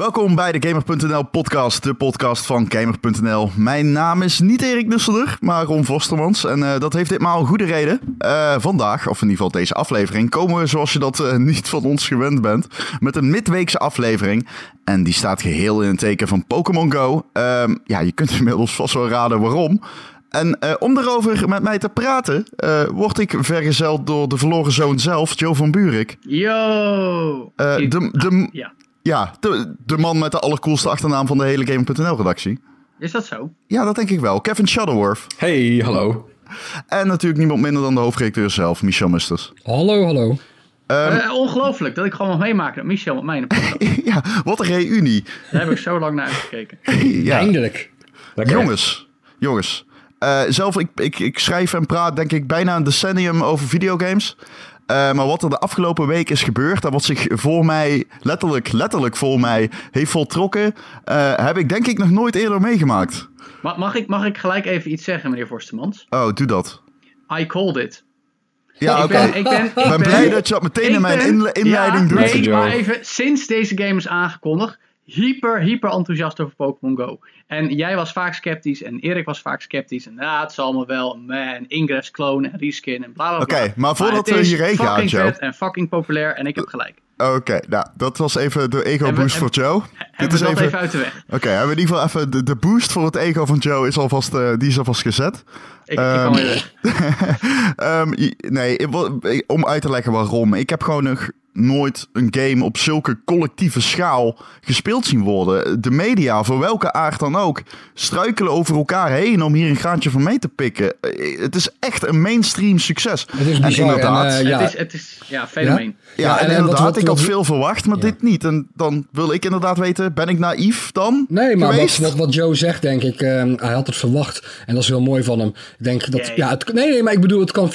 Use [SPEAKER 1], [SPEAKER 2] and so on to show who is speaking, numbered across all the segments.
[SPEAKER 1] Welkom bij de Gamer.nl podcast, de podcast van Gamer.nl. Mijn naam is niet Erik Nusselder, maar Ron Vostermans. En uh, dat heeft ditmaal een goede reden. Uh, vandaag, of in ieder geval deze aflevering, komen we zoals je dat uh, niet van ons gewend bent, met een midweekse aflevering. En die staat geheel in het teken van Pokémon Go. Ehm, ja, je kunt inmiddels vast wel raden waarom. En uh, om erover met mij te praten, uh, word ik vergezeld door de verloren zoon zelf, Joe van Buurik.
[SPEAKER 2] Yo!
[SPEAKER 1] Uh, de, de, ja, ja de, de, man met de allercoolste achternaam van de hele Game.nl-redactie.
[SPEAKER 2] Is dat zo?
[SPEAKER 1] Ja, dat denk ik wel. Kevin Shutterworth.
[SPEAKER 3] Hey, hallo.
[SPEAKER 1] En natuurlijk niemand minder dan de hoofdredacteur zelf, Michel Musters.
[SPEAKER 4] Hallo, hallo.
[SPEAKER 2] Um, ongelooflijk dat ik gewoon mag meemaken dat Michel met mij in de
[SPEAKER 1] Ja, wat een reunie.
[SPEAKER 2] Daar heb ik zo lang naar uitgekeken.
[SPEAKER 4] ja. Eindelijk.
[SPEAKER 1] Lekker. Jongens, jongens. Uh, zelf, ik, ik, ik schrijf en praat denk ik bijna een decennium over videogames. Uh, maar wat er de afgelopen week is gebeurd, dat wat zich voor mij, letterlijk, letterlijk voor mij, heeft voltrokken, uh, heb ik denk ik nog nooit eerder meegemaakt.
[SPEAKER 2] Mag, mag, ik, mag ik gelijk even iets zeggen, meneer Forstemans?
[SPEAKER 1] Oh, doe dat.
[SPEAKER 2] I called it.
[SPEAKER 1] Ja, oké. Okay. Ik ben, ik ben, ik ben blij dat je dat meteen in mijn inle inleiding
[SPEAKER 2] ja,
[SPEAKER 1] doet.
[SPEAKER 2] Nee, maar even, sinds deze game is aangekondigd, hyper, hyper enthousiast over Pokémon Go. En jij was vaak sceptisch en Erik was vaak sceptisch. En ja, het zal allemaal wel. En Ingress clone en reskin en bla bla bla.
[SPEAKER 1] Oké, okay, maar voordat maar we hierheen gaan, Joe.
[SPEAKER 2] vet en fucking populair en ik heb gelijk.
[SPEAKER 1] Oké, okay, nou, dat was even de ego-boost voor Joe.
[SPEAKER 2] Dit is even, even uit de weg.
[SPEAKER 1] Oké, okay, hebben we in ieder geval even de, de, boost voor het ego van Joe is alvast, uh, die is alvast gezet.
[SPEAKER 2] Ik, um, ik kan weer weg.
[SPEAKER 1] um, nee, om uit te leggen waarom. Ik heb gewoon nog nooit een game op zulke collectieve schaal gespeeld zien worden. De media, voor welke aard dan ook, struikelen over elkaar heen om hier een graantje van mee te pikken. Het is echt een mainstream succes.
[SPEAKER 4] Het is bizar,
[SPEAKER 1] en inderdaad,
[SPEAKER 2] en, uh, ja. het, is, het is ja, fenomeen.
[SPEAKER 1] Ja, ja, ja en, en, inderdaad, wat, wat, ik had veel verwacht, maar ja. dit niet. En dan wil ik inderdaad weten, ben ik naïef dan
[SPEAKER 4] Nee, maar wat, wat, wat, Joe zegt, denk ik, hij had het verwacht. En dat is heel mooi van hem. Ik denk dat, ja, het, nee, nee, maar ik bedoel, het kan 50-50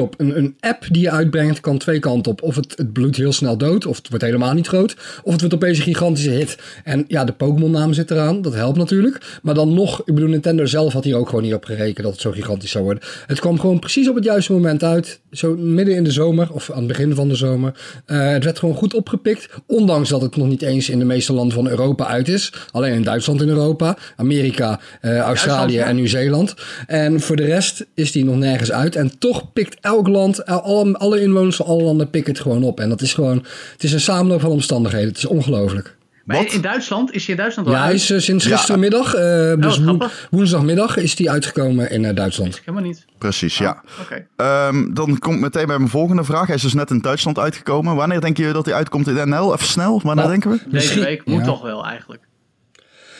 [SPEAKER 4] op. Een, een app die je uitbrengt kan twee kanten op. Of het, het heel snel dood, of het wordt helemaal niet groot. Of het wordt opeens een gigantische hit. En ja, de Pokémon-naam zit eraan, dat helpt natuurlijk. Maar dan nog, ik bedoel, Nintendo zelf had hier ook gewoon niet op gerekend dat het zo gigantisch zou worden. Het kwam gewoon precies op het juiste moment uit. Zo midden in de zomer, of aan het begin van de zomer. Uh, het werd gewoon goed opgepikt. Ondanks dat het nog niet eens in de meeste landen van Europa uit is. Alleen in Duitsland in Europa, Amerika, uh, Australië en Nieuw-Zeeland. En voor de rest is die nog nergens uit. En toch pikt elk land, alle, alle inwoners van alle landen pikken het gewoon op. En dat is gewoon, het is een samenloop van omstandigheden. Het is ongelooflijk.
[SPEAKER 2] Maar Wat? in Duitsland? Is hij in Duitsland al
[SPEAKER 4] Ja, hij is uh, sinds gistermiddag, uh, dus oh, wo woensdagmiddag, is hij uitgekomen in uh, Duitsland.
[SPEAKER 2] Dat helemaal niet.
[SPEAKER 1] Precies, ja.
[SPEAKER 2] Oh, okay.
[SPEAKER 1] um, dan komt meteen bij mijn volgende vraag. Hij is dus net in Duitsland uitgekomen. Wanneer denken jullie dat hij uitkomt in NL? Even snel, wanneer nou, denken we?
[SPEAKER 2] Deze week moet ja. toch wel eigenlijk.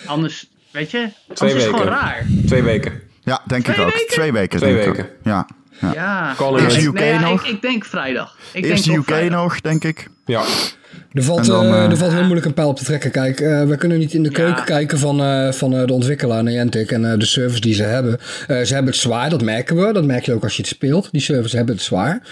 [SPEAKER 2] Anders, weet je, Twee is het gewoon raar.
[SPEAKER 3] Twee weken.
[SPEAKER 1] Ja, denk
[SPEAKER 2] Twee
[SPEAKER 1] ik ook.
[SPEAKER 2] Weken?
[SPEAKER 1] Twee weken.
[SPEAKER 3] Twee
[SPEAKER 1] denk
[SPEAKER 3] weken.
[SPEAKER 1] Ik ook. Ja.
[SPEAKER 2] Ja,
[SPEAKER 1] de UK
[SPEAKER 2] nee,
[SPEAKER 1] nog.
[SPEAKER 2] Ik, ik, denk vrijdag. Ik
[SPEAKER 1] Eerst
[SPEAKER 2] denk
[SPEAKER 1] de UK
[SPEAKER 2] vrijdag.
[SPEAKER 1] nog, denk ik.
[SPEAKER 3] Ja.
[SPEAKER 4] Er valt, dan, uh, er valt heel moeilijk een pijl op te trekken. Kijk, uh, we kunnen niet in de keuken ja. kijken van, uh, van de ontwikkelaar Niantic en de service die ze hebben. ze hebben het zwaar, dat merken we. Dat merk je ook als je het speelt. Die service hebben het zwaar.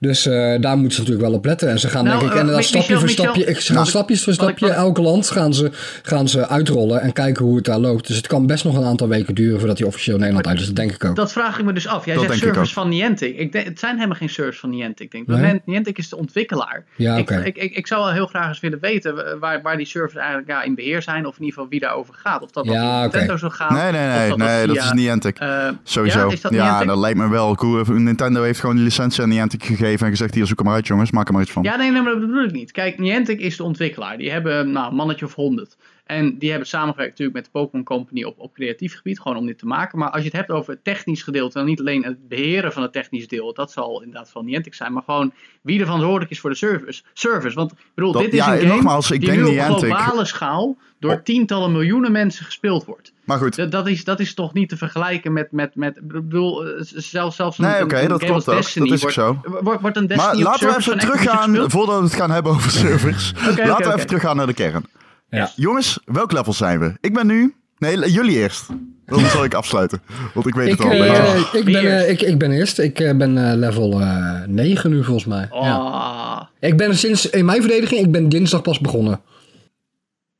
[SPEAKER 4] Dus daar moeten ze natuurlijk wel op letten. En ze gaan nou, denk ik inderdaad stapje Michel, voor stapje, Michel, ze gaan nou, stapjes voor stapje, elk land gaan ze, gaan ze uitrollen en kijken hoe het daar loopt. Dus het kan best nog een aantal weken duren voordat hij officieel Nederland uit is. Dat denk ik ook.
[SPEAKER 2] Dat vraag ik me dus af. Jij dat zegt service van Niantic. Ik denk, het zijn helemaal geen service van Niantic. Denk. Nee? Niantic is de ontwikkelaar.
[SPEAKER 4] Ja, okay.
[SPEAKER 2] ik, ik, ik, ik zou wel heel graag eens willen weten waar, waar die servers eigenlijk ja, in beheer zijn. Of in ieder geval wie daarover gaat. Of dat
[SPEAKER 4] ja,
[SPEAKER 2] dat
[SPEAKER 4] okay.
[SPEAKER 2] Nintendo zo gaat.
[SPEAKER 1] Nee, nee, nee. Dat, nee, dat, via, dat is Niantic. Uh, Sowieso. Ja,
[SPEAKER 2] is dat,
[SPEAKER 1] ja dat lijkt me wel cool. Nintendo heeft gewoon die licentie aan Niantic gegeven. En gezegd, hier zoek hem maar uit jongens. Maak er maar iets van.
[SPEAKER 2] Ja, nee, nee, maar dat bedoel ik niet. Kijk, Niantic is de ontwikkelaar. Die hebben nou, een mannetje of honderd. En die hebben samengewerkt natuurlijk met de Pokémon Company op, op creatief gebied, gewoon om dit te maken. Maar als je het hebt over het technisch gedeelte, dan niet alleen het beheren van het technisch deel, dat zal inderdaad van Niantic zijn, maar gewoon wie er verantwoordelijk is voor de service. service. Want ik bedoel,
[SPEAKER 1] dat,
[SPEAKER 2] dit is
[SPEAKER 1] ja,
[SPEAKER 2] een game
[SPEAKER 1] nogmaals, ik
[SPEAKER 2] die
[SPEAKER 1] denk
[SPEAKER 2] nu op globale schaal door oh. tientallen miljoenen mensen gespeeld wordt.
[SPEAKER 1] Maar goed.
[SPEAKER 2] Dat, dat, is, dat is toch niet te vergelijken met, met, met ik bedoel, zelfs, zelfs
[SPEAKER 1] nee,
[SPEAKER 2] een,
[SPEAKER 1] okay,
[SPEAKER 2] een
[SPEAKER 1] dat
[SPEAKER 2] game
[SPEAKER 1] klopt
[SPEAKER 2] als Destiny
[SPEAKER 1] dat is
[SPEAKER 2] wordt,
[SPEAKER 1] zo.
[SPEAKER 2] Wordt, wordt een Destiny
[SPEAKER 1] maar laten we even teruggaan, voordat we het gaan hebben over servers.
[SPEAKER 2] okay,
[SPEAKER 1] laten
[SPEAKER 2] okay,
[SPEAKER 1] we even teruggaan naar de kern.
[SPEAKER 4] Ja.
[SPEAKER 1] Jongens, welk level zijn we? Ik ben nu... Nee, jullie eerst. Dan zal ik afsluiten. Want ik weet
[SPEAKER 4] ik,
[SPEAKER 1] het al.
[SPEAKER 4] Uh,
[SPEAKER 1] oh.
[SPEAKER 4] ik, ben, uh, ik, ik ben eerst. Ik uh, ben level 9 nu volgens mij.
[SPEAKER 2] Oh.
[SPEAKER 4] Ja. Ik ben sinds in mijn verdediging, ik ben dinsdag pas begonnen.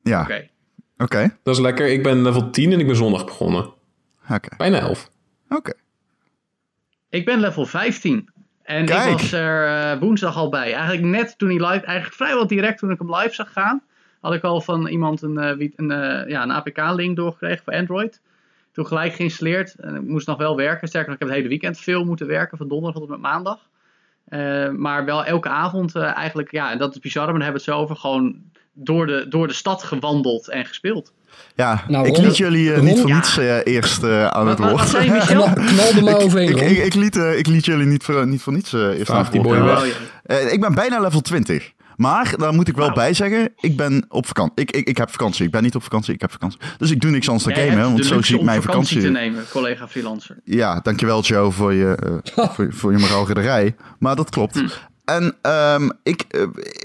[SPEAKER 1] Ja.
[SPEAKER 2] Oké. Okay.
[SPEAKER 3] Dat is lekker. Ik ben level 10 en ik ben zondag begonnen.
[SPEAKER 1] Oké. Okay.
[SPEAKER 3] Bijna 11.
[SPEAKER 1] Oké. Okay.
[SPEAKER 2] Ik ben level 15. En Kijk. ik was er woensdag al bij. Eigenlijk net toen hij live, eigenlijk vrijwel direct toen ik hem live zag gaan. Had ik al van iemand een, eh, wie- een, eh, ja, een APK-link doorgekregen voor Android. Toen gelijk geïnstalleerd. En ik moest nog wel werken. Sterker nog, ik heb het hele weekend veel moeten werken. Van donderdag tot en met maandag. Eh, maar wel elke avond eh, eigenlijk, ja, en dat is bizar, maar daar hebben we het zo over. Gewoon door de, door de stad gewandeld en gespeeld.
[SPEAKER 1] Ja,
[SPEAKER 4] Nou,
[SPEAKER 1] ik liet jullie niet voor niets eerst eh, aan het
[SPEAKER 2] Wat-
[SPEAKER 1] woord.
[SPEAKER 2] wat zei je, Michel?
[SPEAKER 4] Knal, knal maar
[SPEAKER 1] ik,
[SPEAKER 4] overheen,
[SPEAKER 1] ik,
[SPEAKER 4] Ron.
[SPEAKER 1] ik, ik liet, ik liet jullie niet voor, niet voor niets eerst aan het
[SPEAKER 3] die
[SPEAKER 1] woord. ik ben bijna level 20. Maar daar moet ik wel
[SPEAKER 2] Wauw.
[SPEAKER 1] bij zeggen, ik ben op vakantie. Ik, ik, ik heb vakantie. Ik ben niet op vakantie, ik heb vakantie. Dus ik doe niks anders dan
[SPEAKER 2] Jij
[SPEAKER 1] gamen, want zo zie ik mijn
[SPEAKER 2] vakantie
[SPEAKER 1] vakantie.
[SPEAKER 2] te nemen, collega freelancer.
[SPEAKER 1] Ja, dankjewel Joe voor je, eh, voor, voor je moraalridderij. Maar dat klopt.
[SPEAKER 2] Hm.
[SPEAKER 1] En ehm, ik, eh,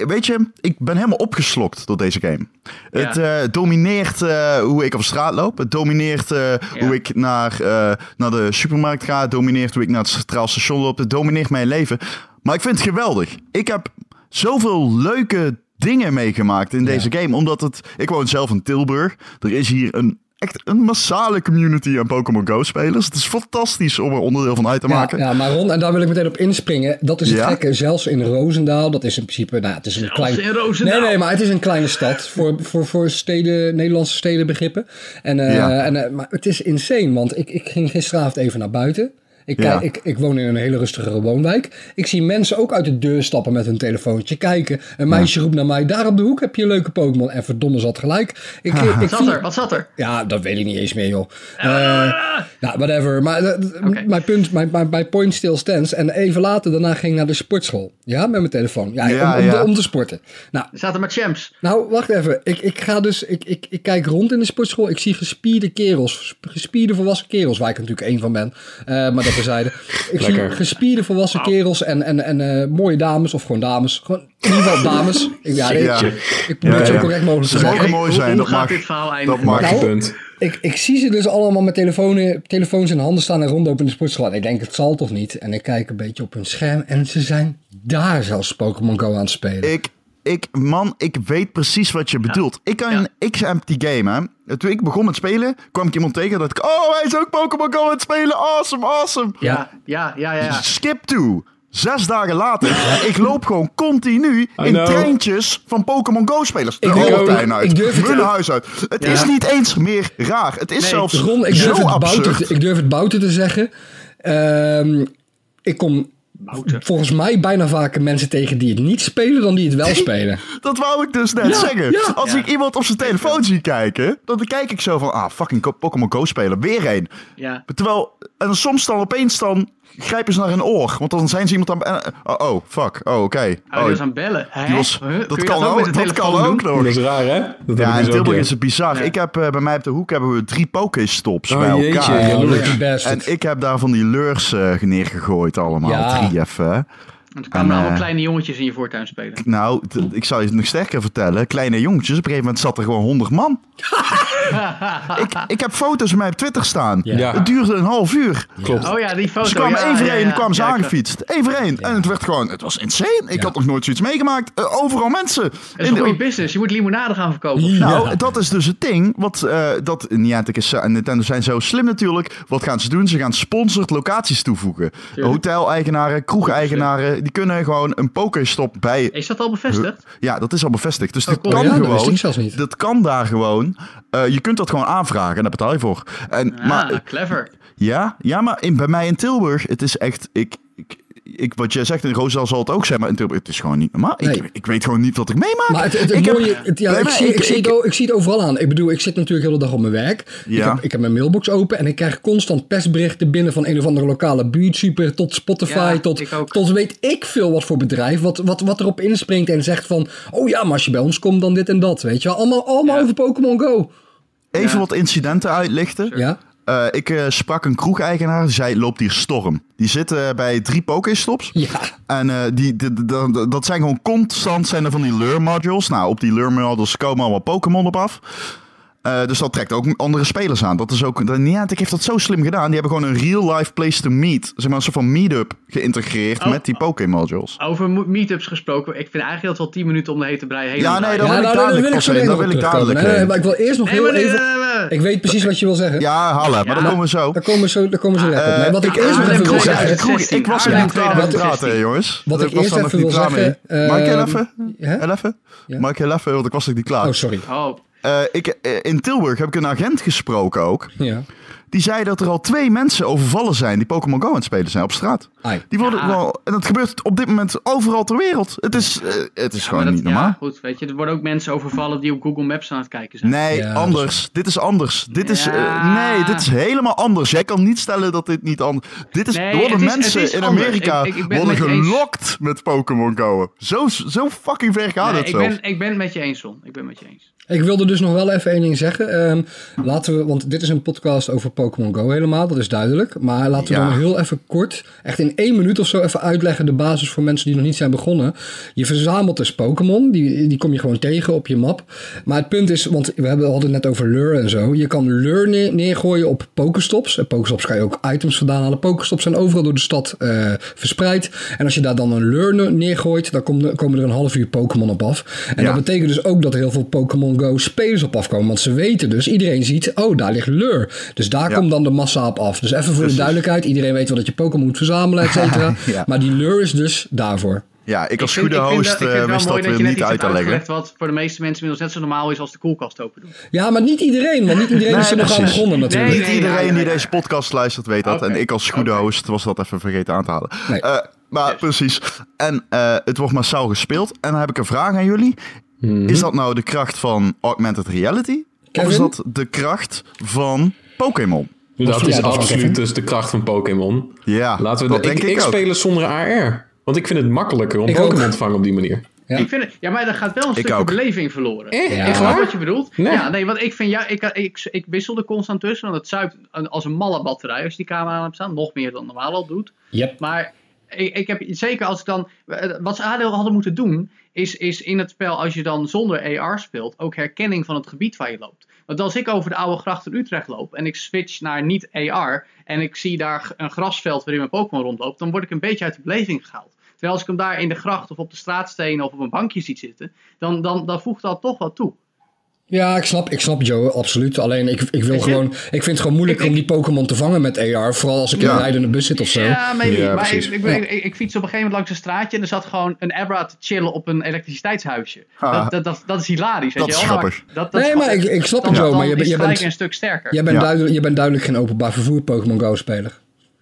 [SPEAKER 1] weet je, ik ben helemaal opgeslokt door deze game. Het eh, domineert eh, hoe ik op straat loop. Het domineert eh, hoe ik naar, eh, naar de supermarkt ga. Het domineert hoe ik naar het centraal station loop. Het domineert mijn leven. Maar ik vind het geweldig. Ik heb zoveel leuke dingen meegemaakt in deze game. Omdat het... Ik woon zelf in Tilburg. Er is hier een... Echt een massale community aan Pokémon Go spelers. Het is fantastisch om er onderdeel van uit te
[SPEAKER 4] Ja,
[SPEAKER 1] maken.
[SPEAKER 4] ja, maar Ron, en daar wil ik meteen op inspringen. Dat is het
[SPEAKER 1] Ja?
[SPEAKER 4] gekke. Zelfs in Roosendaal, dat is in principe, nou, het is een klein...
[SPEAKER 2] in Roosendaal.
[SPEAKER 4] Nee, nee, maar het is een kleine stad voor, voor, voor steden, Nederlandse stedenbegrippen. En, eh,
[SPEAKER 1] Ja.
[SPEAKER 4] en, eh, maar het is insane, want ik, ik ging gisteravond even naar buiten. Ik,
[SPEAKER 1] Ja.
[SPEAKER 4] ik, ik woon in een hele rustige woonwijk. Ik zie mensen ook uit de deur stappen met hun telefoontje kijken. Een meisje roept naar mij, daar op de hoek heb je een leuke Pokémon. En verdomme zat gelijk. Ik, ik, ik
[SPEAKER 2] Wat zat
[SPEAKER 4] zie-
[SPEAKER 2] er? Wat zat er?
[SPEAKER 4] ja, dat weet ik niet eens meer, joh. Eh nou, whatever. Maar eh, mijn punt, mijn, mijn, mijn point still stands. En even later, daarna ging ik naar de sportschool. Ja, met mijn telefoon. Ja,
[SPEAKER 1] Ja,
[SPEAKER 4] om, om,
[SPEAKER 1] ja.
[SPEAKER 4] De, om te sporten. Nou,
[SPEAKER 2] Er zaten maar champs.
[SPEAKER 4] nou, wacht even. Ik, ik ga dus, ik, ik, ik kijk rond in de sportschool. Ik zie gespierde kerels. Gespierde volwassen kerels, waar ik natuurlijk één van ben. Eh, maar dat Ik
[SPEAKER 3] Lekker.
[SPEAKER 4] zie gespierde volwassen kerels en, en, en eh, mooie dames. Of gewoon dames. Gewoon, in ieder geval dames. Ik, ja, ik,
[SPEAKER 1] Ja.
[SPEAKER 4] ik probeer het
[SPEAKER 1] Ja,
[SPEAKER 4] zo
[SPEAKER 1] ja.
[SPEAKER 4] correct mogelijk te
[SPEAKER 1] Ze
[SPEAKER 4] zeggen.
[SPEAKER 1] mogen mooi zijn,
[SPEAKER 2] hoe
[SPEAKER 1] dat
[SPEAKER 2] gaat
[SPEAKER 1] mag.
[SPEAKER 2] dit verhaal
[SPEAKER 1] Dat
[SPEAKER 2] eindigen?
[SPEAKER 1] mag.
[SPEAKER 4] Nou,
[SPEAKER 3] punt.
[SPEAKER 4] Ik, ik zie ze dus allemaal met telefoon, telefoons in de handen staan en rondlopen in de sportschool. Ik denk, het zal toch niet? En ik kijk een beetje op hun scherm en ze zijn daar zelfs Pokémon Go aan het spelen.
[SPEAKER 1] Ik, ik, man, ik weet precies wat je bedoelt. Ik kan
[SPEAKER 2] Ja.
[SPEAKER 1] een X-Empty game, hè. Toen ik begon met spelen, kwam ik iemand tegen dat ik... Oh, hij is ook Pokémon Go aan het spelen. Awesome, awesome.
[SPEAKER 2] Ja, ja, ja, ja. ja.
[SPEAKER 1] Skip to. Zes dagen later, ik loop gewoon continu in treintjes van Pokémon Go-spelers. De
[SPEAKER 4] Ik durf-
[SPEAKER 1] Albertijn uit,
[SPEAKER 4] ik durf het-
[SPEAKER 1] hun huis uit. Het
[SPEAKER 2] Ja.
[SPEAKER 1] is niet eens meer raar. Het is
[SPEAKER 2] Nee,
[SPEAKER 1] zelfs
[SPEAKER 4] Ron, ik
[SPEAKER 1] zo
[SPEAKER 4] durf, het
[SPEAKER 1] absurd.
[SPEAKER 4] bouten, te- ik durf het bouten te zeggen. Ehm, ik kom Volgens mij bijna vaker mensen tegen die het niet spelen dan die het wel spelen.
[SPEAKER 1] Dat wou ik dus net
[SPEAKER 4] Ja,
[SPEAKER 1] zeggen.
[SPEAKER 4] ja.
[SPEAKER 1] Als
[SPEAKER 2] Ja.
[SPEAKER 1] ik iemand op zijn telefoon zie kijken, dan kijk ik zo van, ah, fucking Pokémon Go spelen, weer een.
[SPEAKER 2] Ja.
[SPEAKER 1] Terwijl, en soms dan opeens dan grijpen ze naar een oor, want dan zijn ze iemand aan, eh, oh, oh, fuck, oh, oké.
[SPEAKER 2] Hij
[SPEAKER 1] Oh,
[SPEAKER 2] was aan het bellen. Hè?
[SPEAKER 1] was-
[SPEAKER 2] Huh?
[SPEAKER 1] Dat kan
[SPEAKER 2] ook
[SPEAKER 1] dat kan ook nog.
[SPEAKER 3] Dat is raar, hè? Dat
[SPEAKER 1] Ja, in
[SPEAKER 3] dus
[SPEAKER 1] Tilburg is het bizar.
[SPEAKER 2] Ja.
[SPEAKER 1] Ik heb eh, bij mij op de hoek hebben we drie Pokéstops
[SPEAKER 3] Oh,
[SPEAKER 1] bij elkaar.
[SPEAKER 3] jeetje,
[SPEAKER 4] Oh.
[SPEAKER 1] En ik heb daar van die leurs eh, neergegooid allemaal.
[SPEAKER 4] Ja.
[SPEAKER 1] Drie even.
[SPEAKER 2] Want er kwamen
[SPEAKER 1] En,
[SPEAKER 2] allemaal
[SPEAKER 1] eh,
[SPEAKER 2] kleine jongetjes in je voortuin spelen.
[SPEAKER 1] Nou, ik zal je het nog sterker vertellen. Kleine jongetjes, op een gegeven moment zat er gewoon 100 man. ik, ik heb foto's van mij op Twitter staan.
[SPEAKER 3] Ja.
[SPEAKER 1] Het duurde een half uur.
[SPEAKER 3] Klopt.
[SPEAKER 2] Oh ja, die foto.
[SPEAKER 1] Ze kwamen
[SPEAKER 2] ja,
[SPEAKER 1] één voor één,
[SPEAKER 2] ja.
[SPEAKER 1] kwamen ze aangefietst. Eén voor één. En het werd gewoon, het was insane. Ik
[SPEAKER 4] Ja.
[SPEAKER 1] had nog nooit zoiets meegemaakt. Eh, overal mensen.
[SPEAKER 2] Dat is
[SPEAKER 1] In
[SPEAKER 2] een
[SPEAKER 1] de-
[SPEAKER 2] goede business. Je moet limonade gaan verkopen.
[SPEAKER 4] Ja.
[SPEAKER 1] Nou, dat is dus het ding. Wat eh, dat Niantic is, en Nintendo zijn zo slim natuurlijk. Wat gaan ze doen? Ze gaan sponsored locaties toevoegen. Hotel-eigenaren, kroeg-eigenaren, die kunnen gewoon een pokerstop bij.
[SPEAKER 2] Is dat al bevestigd?
[SPEAKER 1] Ja, dat is al bevestigd. Dus
[SPEAKER 2] Oh,
[SPEAKER 1] dit
[SPEAKER 2] cool.
[SPEAKER 1] kan
[SPEAKER 4] Ja, dat wist
[SPEAKER 1] gewoon.
[SPEAKER 4] ik zelfs niet.
[SPEAKER 1] Dat kan daar gewoon. Eh, je kunt dat gewoon aanvragen en daar betaal je voor. En,
[SPEAKER 2] Ah,
[SPEAKER 1] maar,
[SPEAKER 2] clever.
[SPEAKER 1] ja, ja, maar in, bij mij in Tilburg, het is echt. Ik, ik, wat jij zegt in Roosendaal zal het ook zijn, maar het is gewoon niet normaal.
[SPEAKER 4] Nee.
[SPEAKER 1] Ik, ik weet gewoon niet wat ik meemaak.
[SPEAKER 4] Maar het, het, het
[SPEAKER 1] ik
[SPEAKER 4] mooie, ja, zie, ik, het, o- ik zie het overal aan. Ik bedoel, ik zit natuurlijk de hele dag op mijn werk. Ik, heb, ik heb mijn mailbox open en ik krijg constant pestberichten binnen van een of andere lokale buurtsuper tot Spotify,
[SPEAKER 2] Ja,
[SPEAKER 4] tot, tot weet ik veel wat voor bedrijf, wat, wat, wat erop inspringt en zegt van, oh ja, maar als je bij ons komt dan dit en dat, weet je wel. Allemaal, allemaal
[SPEAKER 2] Ja.
[SPEAKER 4] over Pokémon Go.
[SPEAKER 1] Even
[SPEAKER 2] Ja.
[SPEAKER 1] wat incidenten uitlichten.
[SPEAKER 4] Ja?
[SPEAKER 1] Eh, ik eh, sprak een kroegeigenaar, die zei, loopt hier storm. Die zitten bij drie Pokéstops.
[SPEAKER 4] Ja.
[SPEAKER 1] En eh, die- dat zijn gewoon constant zijn er van die lure modules. Nou, op die lure modules komen allemaal Pokémon op af. Eh, dus dat trekt ook andere spelers aan. Dat is ook, de Niantic heeft dat zo slim gedaan. Die hebben gewoon een real-life place to meet. Zeg maar een soort van meetup geïntegreerd
[SPEAKER 2] Oh.
[SPEAKER 1] met die Poké-modules.
[SPEAKER 2] Over meetups gesproken, ik vind eigenlijk dat we al 10 minuten om de hete brei heen
[SPEAKER 1] Ja, nee, dan
[SPEAKER 4] Ja,
[SPEAKER 1] wil ik
[SPEAKER 4] nou, daar
[SPEAKER 1] dadelijk
[SPEAKER 4] wil ik
[SPEAKER 1] Daar
[SPEAKER 4] op
[SPEAKER 1] wil ik dadelijk
[SPEAKER 4] Nee, maar ik wil eerst nog
[SPEAKER 2] Nee,
[SPEAKER 4] heel even... Ik weet precies wat je wil zeggen.
[SPEAKER 1] Ja, halen. Maar
[SPEAKER 2] Ja.
[SPEAKER 1] dan komen we zo.
[SPEAKER 4] Daar komen we zo, daar komen we zo lekker op. Nee, wat ik
[SPEAKER 1] Eh,
[SPEAKER 4] eerst nog even wil zeggen...
[SPEAKER 1] ik Ik was er niet klaar
[SPEAKER 2] 2016.
[SPEAKER 1] praten, jongens.
[SPEAKER 4] Wat ik eerst even wil
[SPEAKER 1] mee.
[SPEAKER 4] zeggen,
[SPEAKER 1] Mag ik heel even? Heel even? Mag ik heel even? Want ik was nog niet klaar.
[SPEAKER 4] Oh, sorry.
[SPEAKER 1] Eh, ik, eh, in Tilburg heb ik een agent gesproken ook.
[SPEAKER 4] Ja.
[SPEAKER 1] Die zei dat er al twee mensen overvallen zijn die Pokémon Go aan het spelen zijn op straat.
[SPEAKER 4] Ai.
[SPEAKER 1] Die worden
[SPEAKER 2] Ja.
[SPEAKER 1] wel, en dat gebeurt op dit moment overal ter wereld. Het is, eh, het is
[SPEAKER 2] ja,
[SPEAKER 1] gewoon niet normaal.
[SPEAKER 2] Ja, goed, weet je, er worden ook mensen overvallen die op Google Maps aan het kijken zijn.
[SPEAKER 1] Nee, anders. Dit is anders. Dit is, nee, dit is helemaal anders. Jij kan niet stellen dat dit niet anders Dit is,
[SPEAKER 2] Nee,
[SPEAKER 1] er worden
[SPEAKER 2] is-
[SPEAKER 1] mensen in. Amerika
[SPEAKER 2] Ik- ik- ik ben
[SPEAKER 1] worden
[SPEAKER 2] eens.
[SPEAKER 1] gelokt met Pokémon Go. Zo, zo fucking ver gaat
[SPEAKER 2] Nee,
[SPEAKER 1] het
[SPEAKER 2] ik,
[SPEAKER 1] zelfs.
[SPEAKER 2] ben, ik ben het met je eens, Son. Ik ben met je eens.
[SPEAKER 4] Ik wilde dus nog wel even één ding zeggen. Ehm, laten we, want dit is een podcast over Pokémon Go helemaal, dat is duidelijk. Maar laten we
[SPEAKER 1] Ja.
[SPEAKER 4] dan heel even kort, echt in één minuut of zo, even uitleggen de basis voor mensen die nog niet zijn begonnen. Je verzamelt dus Pokémon, die, die kom je gewoon tegen op je map. Maar het punt is, want we hebben, hadden het net over lure en zo. Je kan lure neer- neergooien op Pokestops. En Pokestops kan je ook items vandaan halen. Pokestops zijn overal door de stad eh, verspreid. En als je daar dan een lure ne- neergooit, dan komen er, een half uur Pokémon op af. En
[SPEAKER 1] Ja.
[SPEAKER 4] dat betekent dus ook dat heel veel Pokémon Go spelers op afkomen. Want ze weten dus, iedereen ziet, oh daar ligt lure. Dus daar
[SPEAKER 1] Ja.
[SPEAKER 4] komt dan de massa op af. Dus even voor
[SPEAKER 1] Precies.
[SPEAKER 4] de duidelijkheid, iedereen weet wel dat je Pokémon moet verzamelen, et cetera.
[SPEAKER 1] Ja.
[SPEAKER 4] Maar die lure is dus daarvoor.
[SPEAKER 1] Ja, ik als
[SPEAKER 2] vind-
[SPEAKER 1] goede
[SPEAKER 2] ik vind
[SPEAKER 1] host
[SPEAKER 2] dat- ik vind
[SPEAKER 1] eh, wist dat weer niet uit te leggen.
[SPEAKER 2] uitgelegd wat voor de meeste mensen inmiddels net zo normaal is als de koelkast open doen.
[SPEAKER 4] Ja, maar niet iedereen, want niet iedereen is er nog aan begonnen natuurlijk.
[SPEAKER 2] Nee,
[SPEAKER 1] Niet
[SPEAKER 2] nee,
[SPEAKER 1] iedereen die deze podcast luistert weet dat. En ik als goede host was dat even vergeten aan te halen.
[SPEAKER 4] Nee.
[SPEAKER 1] Eh, maar
[SPEAKER 2] Yes.
[SPEAKER 1] precies. En eh, het wordt massaal gespeeld. En dan heb ik een vraag aan jullie. Is dat nou de kracht van augmented reality? Of is dat de kracht van Pokémon?
[SPEAKER 3] Dat
[SPEAKER 4] Ja,
[SPEAKER 3] is
[SPEAKER 4] dat
[SPEAKER 3] absoluut dus de kracht van Pokémon.
[SPEAKER 1] Ja,
[SPEAKER 3] Laten we
[SPEAKER 1] dat
[SPEAKER 3] de- ik,
[SPEAKER 1] denk ik,
[SPEAKER 3] ik het zonder AR. Want ik vind het makkelijker om
[SPEAKER 4] Ik
[SPEAKER 3] Pokémon te vangen op die manier.
[SPEAKER 4] Ja.
[SPEAKER 2] Ik vind het, ja, maar er gaat wel een stukje
[SPEAKER 1] ook.
[SPEAKER 2] beleving verloren.
[SPEAKER 3] Eh,
[SPEAKER 4] Ja.
[SPEAKER 3] echt
[SPEAKER 2] Snap
[SPEAKER 3] waar?
[SPEAKER 2] wat je bedoelt?
[SPEAKER 3] Nee.
[SPEAKER 2] Ja, nee, want ik vind ja, ik, ik, ik wissel er constant tussen, want het zuipt een- als een malle batterij als je die camera aan hebt staan. Nog meer dan normaal al doet.
[SPEAKER 4] Yep.
[SPEAKER 2] Maar ik, ik heb zeker als ik dan. Wat ze ADL hadden moeten doen, is, is in het spel, als je dan zonder AR speelt, ook herkenning van het gebied waar je loopt. Want als ik over de oude gracht in Utrecht loop en ik switch naar niet AR en ik zie daar een grasveld waarin mijn Pokémon rondloopt, dan word ik een beetje uit de beleving gehaald. Terwijl als ik hem daar in de gracht of op de straatstenen of op een bankje ziet zitten, dan, dan, dan voegt dat toch wat toe.
[SPEAKER 4] Ja, ik snap, ik snap Joe, absoluut. Alleen ik, ik wil
[SPEAKER 2] je?
[SPEAKER 4] gewoon. Ik vind het gewoon moeilijk
[SPEAKER 2] Ik-
[SPEAKER 4] om die Pokémon te vangen met AR. Vooral als ik in een rijdende bus zit of zo.
[SPEAKER 2] Ja, maybe.
[SPEAKER 3] Ja,
[SPEAKER 2] maar ik,
[SPEAKER 3] precies.
[SPEAKER 2] ik, ik, ik, ik fiets op een gegeven moment langs een straatje en er zat gewoon een Abra te chillen op een elektriciteitshuisje.
[SPEAKER 1] Ah.
[SPEAKER 2] Dat, dat, dat, dat is hilarisch.
[SPEAKER 1] Dat
[SPEAKER 2] weet
[SPEAKER 1] is
[SPEAKER 2] je wel?
[SPEAKER 1] grappig.
[SPEAKER 2] Maar Dat, dat
[SPEAKER 4] Nee, maar ik, ik snap
[SPEAKER 2] dan,
[SPEAKER 4] het, Joe.
[SPEAKER 2] dan
[SPEAKER 4] Maar je, je, bent,
[SPEAKER 2] een stuk sterker.
[SPEAKER 4] jij, bent
[SPEAKER 1] Ja.
[SPEAKER 4] duidelijk, je bent duidelijk geen openbaar vervoer Pokémon Go speler.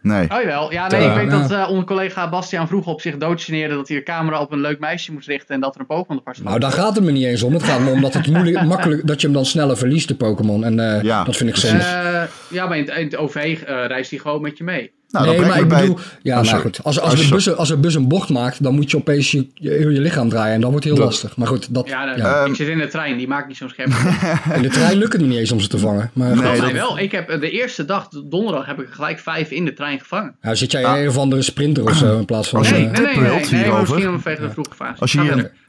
[SPEAKER 1] Nee.
[SPEAKER 2] Oh jawel. Ja, nee, ik weet dat eh, onze collega Bastiaan vroeg op zich doodgeneerde dat hij de camera op een leuk meisje moest richten en dat er een Pokémon apart stond.
[SPEAKER 4] Nou, daar gaat het me niet eens om. Het gaat me om dat het moeilijk, makkelijk, dat je hem dan sneller verliest, de Pokémon. En eh,
[SPEAKER 1] Ja,
[SPEAKER 4] dat vind ik zonde.
[SPEAKER 2] Eh, ja, maar in het, in het OV eh, reist hij gewoon met je mee.
[SPEAKER 1] Nou,
[SPEAKER 4] nee,
[SPEAKER 1] dan
[SPEAKER 4] maar ik bedoel,
[SPEAKER 1] bij-
[SPEAKER 4] ja,
[SPEAKER 1] Oh,
[SPEAKER 4] nou goed. Als,
[SPEAKER 1] Oh,
[SPEAKER 4] als, de bus, als een bus een bocht maakt, dan moet je opeens je, je, heel je lichaam draaien. En dat wordt heel
[SPEAKER 3] Dat-
[SPEAKER 4] lastig. Maar goed, dat,
[SPEAKER 2] Ja,
[SPEAKER 1] Ehm,
[SPEAKER 2] ik zit in de trein, die maakt niet zo'n scherp.
[SPEAKER 4] in de trein lukt het niet eens om ze te vangen. Maar
[SPEAKER 1] Nee, dat-
[SPEAKER 2] mij wel. Ik heb eh, de eerste dag, donderdag, heb ik gelijk vijf in de trein gevangen.
[SPEAKER 4] Nou, zit jij in
[SPEAKER 1] Ah.
[SPEAKER 4] een of andere sprinter of zo in plaats van...
[SPEAKER 1] Als je
[SPEAKER 2] Nee,
[SPEAKER 1] een
[SPEAKER 2] nee, nee, nee, nee, maar
[SPEAKER 1] hierover.
[SPEAKER 2] misschien vanwege de vroege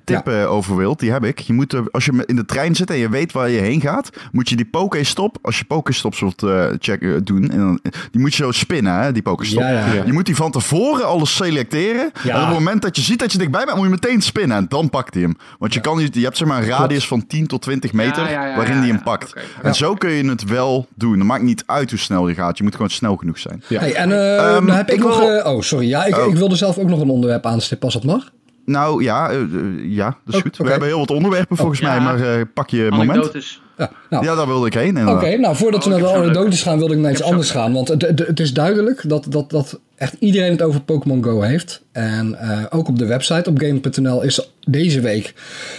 [SPEAKER 1] tip eh, over wilt, die heb ik. Je moet, eh, als je in de trein zit en je weet waar je heen gaat, moet je die Pokéstop, als je Pokéstops wilt eh, checken, doen, en dan, die moet je zo spinnen, hè, die Pokéstop.
[SPEAKER 4] Ja, ja.
[SPEAKER 3] Ja.
[SPEAKER 1] Je moet die van tevoren alles selecteren.
[SPEAKER 4] Ja.
[SPEAKER 1] En op het moment dat je ziet dat je dichtbij bent, moet je meteen spinnen. En dan pakt hij hem. Want je, kan niet, je hebt zeg maar een radius van 10 tot 20 meter
[SPEAKER 2] Ja, ja, ja,
[SPEAKER 1] waarin
[SPEAKER 2] ja,
[SPEAKER 1] hij hem
[SPEAKER 2] ja.
[SPEAKER 1] pakt. En zo kun je het wel doen. Het maakt niet uit hoe snel je gaat. Je moet gewoon snel genoeg zijn.
[SPEAKER 3] Ja.
[SPEAKER 4] Hey, en eh,
[SPEAKER 1] Ehm,
[SPEAKER 4] dan heb ik,
[SPEAKER 1] ik
[SPEAKER 4] nog...
[SPEAKER 1] wil-
[SPEAKER 4] eh, oh, sorry. Ja, ik,
[SPEAKER 1] Oh.
[SPEAKER 4] ik wilde zelf ook nog een onderwerp aanstippen als dat mag.
[SPEAKER 1] Nou ja, eh, eh, ja dat is
[SPEAKER 4] Oh,
[SPEAKER 1] goed. We hebben heel wat onderwerpen volgens
[SPEAKER 2] Ja.
[SPEAKER 1] mij. Maar eh, pak je moment.
[SPEAKER 2] Anekdotes.
[SPEAKER 4] Ja, nou,
[SPEAKER 1] Ja, daar wilde ik heen.
[SPEAKER 4] Oké, nou voordat we
[SPEAKER 2] Oh,
[SPEAKER 4] naar de anekdotes gaan, wilde ik naar iets anders gaan. Want het, het, het is duidelijk dat, dat, dat echt iedereen het over Pokémon Go heeft. En eh, ook op de website op game.nl is deze week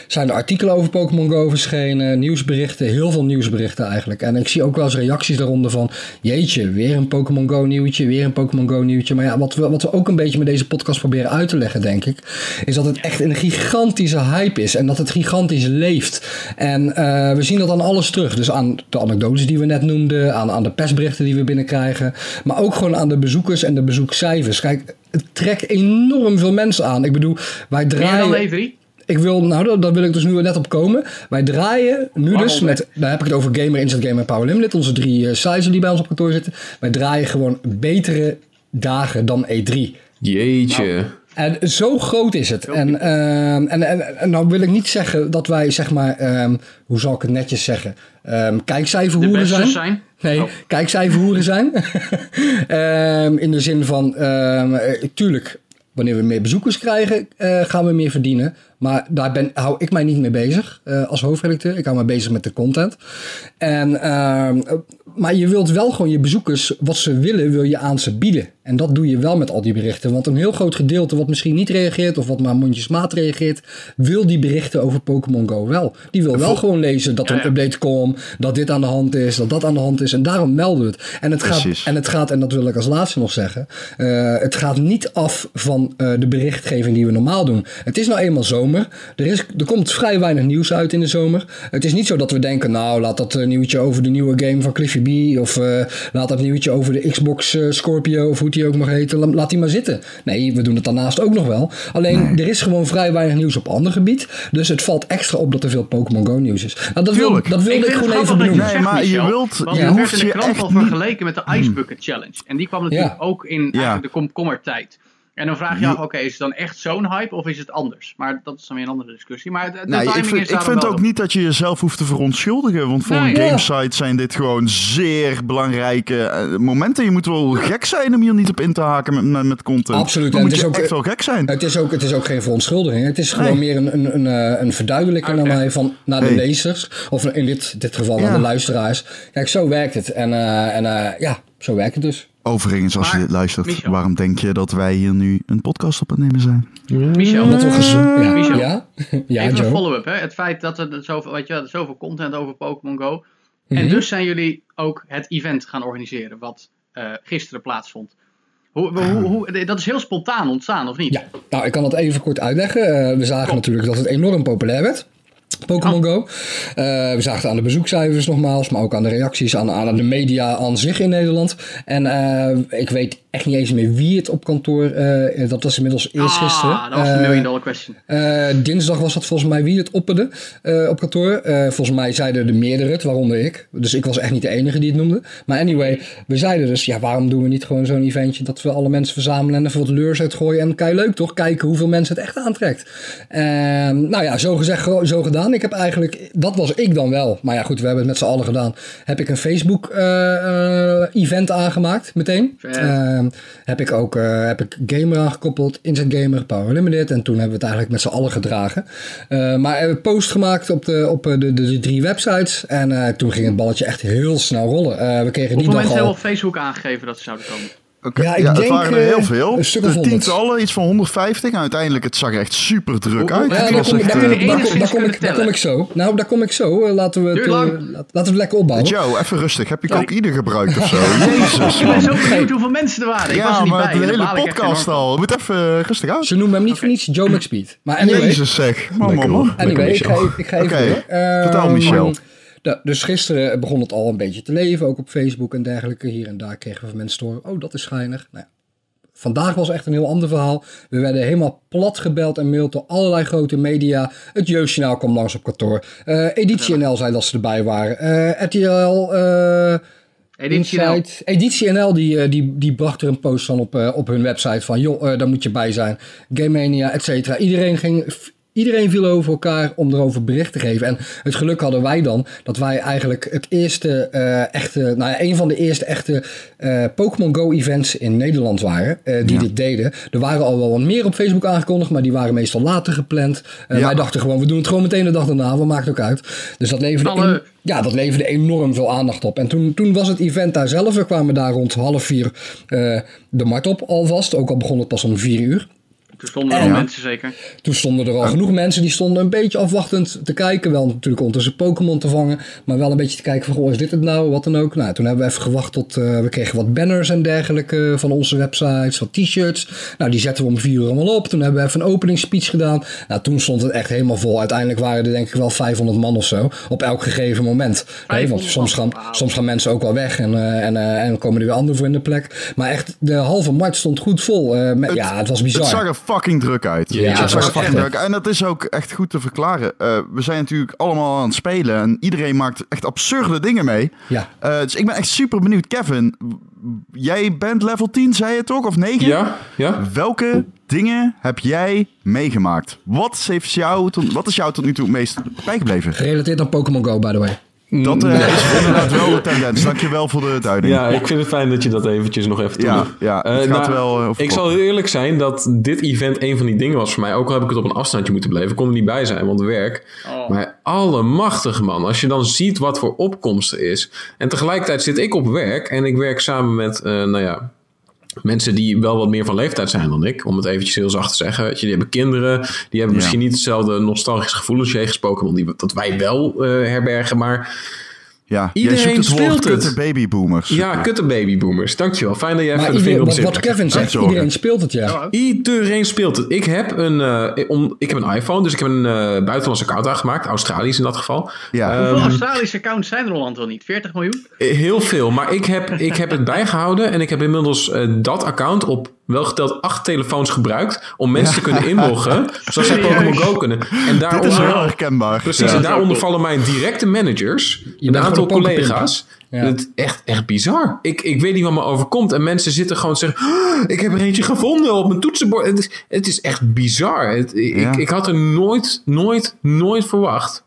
[SPEAKER 4] zijn er artikelen over Pokémon Go verschenen, nieuwsberichten, heel veel nieuwsberichten eigenlijk. En ik zie ook wel eens reacties daaronder van, jeetje, weer een Pokémon Go nieuwtje, weer een Pokémon Go nieuwtje. Maar ja, wat we, wat we ook een beetje met deze podcast proberen uit te leggen, denk ik, is dat het echt een gigantische hype is en dat het gigantisch leeft. En eh, we zien dat aan alles terug. Dus aan de anekdotes die we net noemden, aan, aan de persberichten die we binnenkrijgen, maar ook gewoon aan de bezoekers en de bezoekcijfers. Kijk, het trekt enorm veel mensen aan. Ik bedoel, wij
[SPEAKER 2] Meer
[SPEAKER 4] draaien...
[SPEAKER 2] dan E3?
[SPEAKER 4] ik wil, nou, daar, wil ik dus nu net op komen. Wij draaien nu
[SPEAKER 2] Waarom,
[SPEAKER 4] dus met, daar heb ik het over Gamer, Instant Gamer en Power Limited, onze drie uh, die bij ons op kantoor zitten. Wij draaien gewoon betere dagen dan E3.
[SPEAKER 3] Jeetje.
[SPEAKER 4] En zo groot is het. En, uh, en, en, en nou wil ik niet zeggen dat wij, zeg maar, um, hoe zal ik het netjes zeggen, um, kijkcijferhoeren zijn.
[SPEAKER 2] zijn.
[SPEAKER 4] Nee, oh. kijkcijferhoeren zijn. um, in de zin van, tuurlijk, wanneer we meer bezoekers krijgen, uh, gaan we meer verdienen. Maar daar ben, hou ik mij niet mee bezig uh, als hoofdredacteur. Ik hou me bezig met de content. En, maar je wilt wel gewoon je bezoekers, wat ze willen, wil je aan ze bieden. En dat doe je wel met al die berichten. Want een heel groot gedeelte wat misschien niet reageert of wat maar mondjesmaat reageert, wil die berichten over Pokémon Go wel. Die wil wel gewoon lezen dat er een update komt, dat dit aan de hand is, dat dat aan de hand is. En daarom melden we het. En het, gaat, en, het gaat, en dat wil ik als laatste nog zeggen, uh, het gaat niet af van uh, de berichtgeving die we normaal doen. Het is nou eenmaal zomer. Er, is, er komt vrij weinig nieuws uit in de zomer. Het is niet zo dat we denken, nou laat dat uh, nieuwtje over de nieuwe game van Cliffy B. Of uh, laat dat nieuwtje over de Xbox Scorpio of hoe die ook mag heten. Laat die maar zitten. Nee, we doen het daarnaast ook nog wel. Alleen er is gewoon vrij weinig nieuws op ander gebied. Dus het valt extra op dat er veel Pokémon Go nieuws is. Nou, dat, wil, dat wilde ik, ik gewoon even benoemen.
[SPEAKER 1] Nee, maar je wilt...
[SPEAKER 2] Want
[SPEAKER 1] je
[SPEAKER 2] het werd in de krant al vergeleken met de Ice Bucket Challenge. En die kwam natuurlijk ja. ook in ja. de komkommertijd. En dan vraag je af, oké, okay, is het dan echt zo'n hype of is het anders? Maar dat is dan weer een andere discussie. Maar de
[SPEAKER 1] nee, ik vind, ik vind ook niet dat je jezelf hoeft te verontschuldigen. Want voor nee, een gamesite ja. zijn dit gewoon zeer belangrijke uh, momenten. Je moet wel gek zijn om hier niet op in te haken met, met, met content.
[SPEAKER 4] Absoluut.
[SPEAKER 1] Dan
[SPEAKER 4] en
[SPEAKER 1] moet
[SPEAKER 4] het
[SPEAKER 1] je
[SPEAKER 4] is ook,
[SPEAKER 1] echt wel gek zijn.
[SPEAKER 4] Het is ook, het is ook geen verontschuldiging. Het is gewoon nee. meer een, een, een, een verduidelijking okay. naar mij van, naar de hey. lezers. Of in dit, dit geval naar de luisteraars. Kijk, zo werkt het. En, uh, en uh, ja, zo werkt het dus.
[SPEAKER 1] Overigens, als
[SPEAKER 2] Maar,
[SPEAKER 1] je dit luistert,
[SPEAKER 2] Michel.
[SPEAKER 1] waarom denk je dat wij hier nu een podcast op het nemen zijn?
[SPEAKER 2] Michel,
[SPEAKER 4] Omdat we ja,
[SPEAKER 2] Michel.
[SPEAKER 4] ja, ja,
[SPEAKER 2] even een follow-up. Hè? Het feit dat er zoveel, weet je, wel, zoveel content over Pokémon Go. En
[SPEAKER 4] Mhm.
[SPEAKER 2] dus zijn jullie ook het event gaan organiseren, wat eh, gisteren plaatsvond. Hoe, hoe, hoe, dat is heel spontaan ontstaan, of niet?
[SPEAKER 4] Ja, nou, ik kan dat even kort uitleggen. Eh, we zagen natuurlijk dat het enorm populair werd. Pokémon Go. Eh, we zagen het aan de bezoekcijfers nogmaals, maar ook aan de reacties, aan, aan de media aan zich in Nederland. En eh, ik weet echt niet eens meer wie het op kantoor, eh, dat was inmiddels eerst gisteren.
[SPEAKER 2] Ah, dat was de
[SPEAKER 4] Eh,
[SPEAKER 2] million dollar question.
[SPEAKER 4] eh, dinsdag was dat volgens mij wie het opperde eh, op kantoor. Eh, volgens mij zeiden er meerdere het, waaronder ik. Dus ik was echt niet de enige die het noemde. Maar anyway, we zeiden dus, ja, waarom doen we niet gewoon zo'n eventje dat we alle mensen verzamelen en even wat leurs uitgooien. En kei leuk toch, kijken hoeveel mensen het echt aantrekt. En, nou ja, zo gezegd, zo gedaan. Ik heb eigenlijk, dat was ik dan wel. Maar ja goed, we hebben het met z'n allen gedaan. Heb ik een Facebook eh, eh, event aangemaakt, meteen. Heb ik ook eh, heb ik Gamer aangekoppeld, Instant Gamer, Power Limited. En toen hebben we het eigenlijk met z'n allen gedragen. Eh, maar hebben we post gemaakt op de, op eh, de, de, de drie websites. En toen ging het balletje echt heel snel rollen. We kregen die
[SPEAKER 2] Hoeveel
[SPEAKER 4] dag al...
[SPEAKER 2] op Facebook aangegeven dat ze zouden komen?
[SPEAKER 4] Ja, ik
[SPEAKER 1] het
[SPEAKER 4] denk,
[SPEAKER 1] waren er
[SPEAKER 4] eh,
[SPEAKER 1] heel veel.
[SPEAKER 4] een stuk
[SPEAKER 1] tientallen, iets van 150. En uiteindelijk, het zag er echt super druk uit.
[SPEAKER 4] Ja,
[SPEAKER 1] Het
[SPEAKER 4] daar
[SPEAKER 1] was
[SPEAKER 4] kom, ik,
[SPEAKER 1] echt,
[SPEAKER 4] daar,
[SPEAKER 1] eh,
[SPEAKER 4] kom ik, daar, kom,
[SPEAKER 2] enigszins
[SPEAKER 4] daar, kom ik,
[SPEAKER 2] kunnen
[SPEAKER 4] daar kom ik zo. Nou, daar kom ik zo. Eh, Laten we het, eh, laten we het lekker opbouwen.
[SPEAKER 1] Joe, even rustig. Heb je
[SPEAKER 2] Sorry.
[SPEAKER 1] cocaïne gebruikt of zo? Jezus,
[SPEAKER 2] Ik ben zo benieuwd hoeveel mensen er waren. Ik was
[SPEAKER 1] Ja,
[SPEAKER 2] er niet
[SPEAKER 1] maar
[SPEAKER 2] bij.
[SPEAKER 1] de hele podcast al. Moet even eh, rustig uit.
[SPEAKER 4] Ze noemen hem niet voor niets Joe McSpeed. Maar anyway,
[SPEAKER 1] Jezus zeg. Man, man, man.
[SPEAKER 4] Anyway, ik ga, ik ga even
[SPEAKER 1] Oké,
[SPEAKER 4] door.
[SPEAKER 1] vertel, Michel.
[SPEAKER 4] Dus gisteren begon het al een beetje te leven, ook op Facebook en dergelijke. Hier en daar kregen we van mensen te horen, oh dat is schijnig. Nou. Vandaag was echt een heel ander verhaal. We werden helemaal plat gebeld en maild door allerlei grote media. Het Jeugdjournaal kwam langs op kantoor. Eh Editie NL zei dat ze erbij waren. Eh RTL... eh,
[SPEAKER 2] Editie NL.
[SPEAKER 4] Editie NL die, die, die bracht er een post van op, op hun website van joh, daar moet je bij zijn. Game Mania, et cetera. Iedereen ging... Iedereen viel over elkaar om erover bericht te geven. En het geluk hadden wij dan dat wij eigenlijk het eerste eh, echte, nou ja, een van de eerste echte eh, Pokémon Go events in Nederland waren. eh, die
[SPEAKER 1] Ja.
[SPEAKER 4] dit deden. Er waren al wel wat meer op Facebook aangekondigd, maar die waren meestal later gepland. Eh,
[SPEAKER 1] Ja.
[SPEAKER 4] Wij dachten gewoon, we doen het gewoon meteen de dag daarna. Wat maakt ook uit. Dus dat leverde,
[SPEAKER 2] Alle-
[SPEAKER 4] ja, dat leverde enorm veel aandacht op. En toen, toen was het event daar zelf. We kwamen daar rond half vier eh, de markt op alvast. Ook al begon het pas om vier uur.
[SPEAKER 2] Toen stonden er al
[SPEAKER 1] Ja.
[SPEAKER 2] mensen zeker.
[SPEAKER 4] Toen stonden er al genoeg mensen die stonden een beetje afwachtend te kijken. Wel natuurlijk ondertussen Pokémon te vangen. Maar wel een beetje te kijken van, goh, is dit het nou? Wat dan ook. Nou, toen hebben we even gewacht tot eh, we kregen wat banners en dergelijke van onze websites. Wat t-shirts. Nou, die zetten we om vier uur allemaal op. Toen hebben we even een openingsspeech gedaan. Nou, toen stond het echt helemaal vol. Uiteindelijk waren er denk ik wel 500 man of zo. Op elk gegeven moment. Nee, want
[SPEAKER 2] 500
[SPEAKER 4] soms gaan, soms gaan mensen ook wel weg. En, eh, en, eh, en komen er weer anderen voor in de plek. Maar echt, de halve markt stond goed vol. Eh, met, ja, het was bizar.
[SPEAKER 1] Het zag er fucking druk uit.
[SPEAKER 3] Ja,
[SPEAKER 1] het zag er fucking druk uit. En dat is ook echt goed te verklaren. Eh, we zijn natuurlijk allemaal aan het spelen en iedereen maakt echt absurde dingen mee.
[SPEAKER 4] Ja.
[SPEAKER 1] Eh, dus ik ben echt super benieuwd. Kevin, jij bent level 10, zei je toch? Of 9?
[SPEAKER 3] Ja, ja.
[SPEAKER 1] Welke dingen heb jij meegemaakt? Wat, heeft jou tot, wat is jou tot nu toe het meest bijgebleven?
[SPEAKER 4] Gerelateerd aan Pokémon Go, by the way.
[SPEAKER 1] Dat eh, is inderdaad wel de tendens. Dankjewel voor de duiding.
[SPEAKER 3] Ja, ik vind het fijn dat je dat eventjes nog even
[SPEAKER 1] ja,
[SPEAKER 3] toelicht.
[SPEAKER 1] ja,
[SPEAKER 3] Eh,
[SPEAKER 1] het gaat
[SPEAKER 3] nou,
[SPEAKER 1] wel... eh, over
[SPEAKER 3] ik zal heel eerlijk zijn dat dit event een van die dingen was voor mij. Ook al heb ik het op een afstandje moeten blijven. Ik kon er niet bij zijn, want werk.
[SPEAKER 2] Oh.
[SPEAKER 3] Maar allemachtig man, als je dan ziet wat voor opkomst er is. En tegelijkertijd zit ik op werk en ik werk samen met, eh, nou ja, mensen die wel wat meer van leeftijd zijn dan ik. Om het eventjes heel zacht te zeggen. Weet je, die hebben kinderen, die hebben
[SPEAKER 1] Ja.
[SPEAKER 3] misschien niet hetzelfde nostalgisch gevoel als jij gesproken. Want die, dat wij wel eh, herbergen, maar...
[SPEAKER 1] Ja,
[SPEAKER 3] Iedereen
[SPEAKER 1] jij zoekt het woord
[SPEAKER 3] speelt het.
[SPEAKER 1] kutte babyboomers.
[SPEAKER 3] Ja, kutte babyboomers. Dankjewel. Fijn dat jij even de vinger op
[SPEAKER 4] wat,
[SPEAKER 3] zit.
[SPEAKER 4] wat Kevin zegt, iedereen speelt het, ja.
[SPEAKER 3] Iedereen speelt het. Ik heb een, eh, om, ik heb een iPhone, dus ik heb een eh buitenlandse account aangemaakt. Australisch in dat geval.
[SPEAKER 1] Ja.
[SPEAKER 3] Ehm,
[SPEAKER 2] Hoeveel Australische accounts zijn er Holland wel niet? 40 miljoen?
[SPEAKER 3] Heel veel, maar ik heb, ik heb het bijgehouden en ik heb inmiddels eh, dat account op wel geteld acht telefoons gebruikt om mensen te kunnen inloggen, zodat zij Pokémon Go kunnen. En
[SPEAKER 1] Dit is
[SPEAKER 3] daaronder,
[SPEAKER 1] wel herkenbaar.
[SPEAKER 3] precies,
[SPEAKER 1] Ja.
[SPEAKER 3] en daaronder vallen mijn directe managers, een aantal collega's.
[SPEAKER 4] Ja.
[SPEAKER 3] Het is echt, echt bizar. Ik, ik weet niet wat me overkomt. En mensen zitten gewoon te zeggen... "Ah, ik heb er eentje gevonden op mijn toetsenbord. Het is, het is echt bizar. Het, ik, ik had er nooit, nooit, nooit verwacht...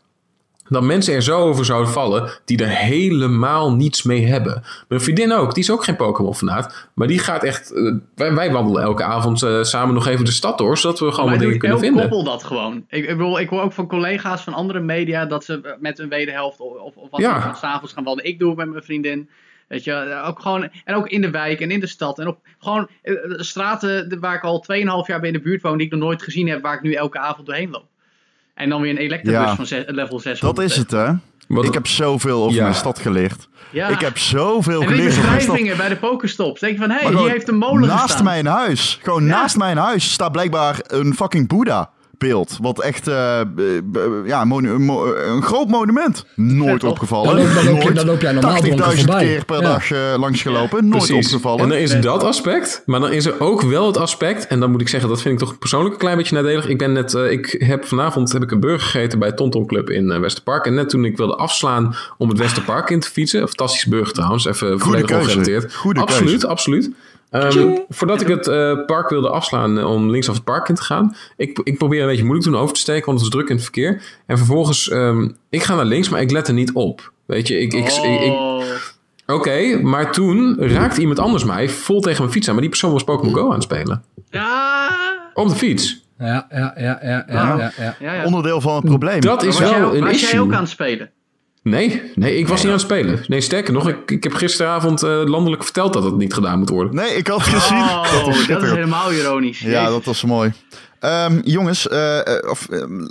[SPEAKER 3] dat mensen er zo over zouden vallen... die er helemaal niets mee hebben. Mijn vriendin ook. Die is ook geen Pokémon-fanaat. Maar die gaat echt... eh, wij, wij wandelen elke avond eh, samen nog even de stad door... zodat we gewoon wat dingen kunnen vinden.
[SPEAKER 2] koppel dat gewoon. Ik, ik, bedoel, ik hoor ook van collega's van andere media dat ze met hun wederhelft of, of, wat
[SPEAKER 3] Ja.
[SPEAKER 2] dan s'avonds gaan wandelen. Ik doe het met mijn vriendin. Weet je, ook gewoon, en ook in de wijk en in de stad. En op gewoon eh, straten waar ik al 2,5 jaar bij in de buurt woon, die ik nog nooit gezien heb, waar ik nu elke avond doorheen loop. En dan weer een elektrobus
[SPEAKER 1] Ja.
[SPEAKER 2] van zes- level 6.
[SPEAKER 1] Dat is het, hè?
[SPEAKER 3] Wat-
[SPEAKER 1] Ik heb zoveel over
[SPEAKER 3] Ja.
[SPEAKER 1] mijn stad geleerd.
[SPEAKER 2] Ja.
[SPEAKER 1] Ik heb zoveel
[SPEAKER 2] en die
[SPEAKER 1] geleerd
[SPEAKER 2] beschrijvingen bij de pokerstops. Denk je van, hé, hey, hier heeft een molen
[SPEAKER 1] Naast
[SPEAKER 2] gestaan.
[SPEAKER 1] mijn huis. Gewoon
[SPEAKER 2] Ja.
[SPEAKER 1] naast mijn huis staat blijkbaar een fucking Boeddha. Beeld. Wat echt, eh, eh, ja, monu- mo- een groot monument. Nooit opgevallen.
[SPEAKER 4] Dan loop- dan loop
[SPEAKER 1] Nooit
[SPEAKER 4] dan loop jij normaal
[SPEAKER 1] 80.000
[SPEAKER 4] dronken voorbij.
[SPEAKER 1] keer per
[SPEAKER 4] Ja.
[SPEAKER 1] dag eh, langsgelopen. Nooit
[SPEAKER 3] Precies.
[SPEAKER 1] opgevallen.
[SPEAKER 3] En dan is
[SPEAKER 2] Nee.
[SPEAKER 3] dat aspect. Maar dan is er ook wel het aspect. En dan moet ik zeggen, dat vind ik toch persoonlijk een klein beetje nadelig. Ik ben net, eh, ik heb vanavond heb ik een burger gegeten bij Tonton Club in eh, Westerpark. En net toen ik wilde afslaan om het Westerpark in te fietsen. Een fantastische burger trouwens. Even volledig.
[SPEAKER 1] Goede
[SPEAKER 3] absoluut,
[SPEAKER 1] keuze.
[SPEAKER 3] absoluut. Ehm, voordat ik het eh, park wilde afslaan eh, om linksaf het park in te gaan. Ik, ik probeer een beetje moeilijk te doen over te steken, want het is druk in het verkeer. En vervolgens, ehm, ik ga naar links, maar ik let er niet op. Weet je, ik, ik, ik, ik-
[SPEAKER 2] Oh.
[SPEAKER 3] Oké, maar toen raakte iemand anders mij vol tegen mijn fiets aan. Maar die persoon was Pokémon Go aan het spelen.
[SPEAKER 2] Ja.
[SPEAKER 3] Op de fiets.
[SPEAKER 4] Ja, ja, ja, ja, ja, ja, ja.
[SPEAKER 2] Ja, ja.
[SPEAKER 1] Onderdeel van het probleem.
[SPEAKER 3] Dat is
[SPEAKER 2] was jij,
[SPEAKER 3] wel
[SPEAKER 2] ook-
[SPEAKER 3] een
[SPEAKER 2] was jij ook
[SPEAKER 3] issue.
[SPEAKER 2] aan het spelen?
[SPEAKER 3] Nee, nee, ik was niet aan het spelen. Nee, sterker nog, ik, ik heb gisteravond eh, landelijk verteld dat het niet gedaan moet worden.
[SPEAKER 1] Nee, ik had gezien.
[SPEAKER 2] Oh,
[SPEAKER 1] dat
[SPEAKER 2] is, helemaal ironisch.
[SPEAKER 1] Ja,
[SPEAKER 2] Jezus.
[SPEAKER 1] dat was mooi. Ehm, jongens, eh, eh, of,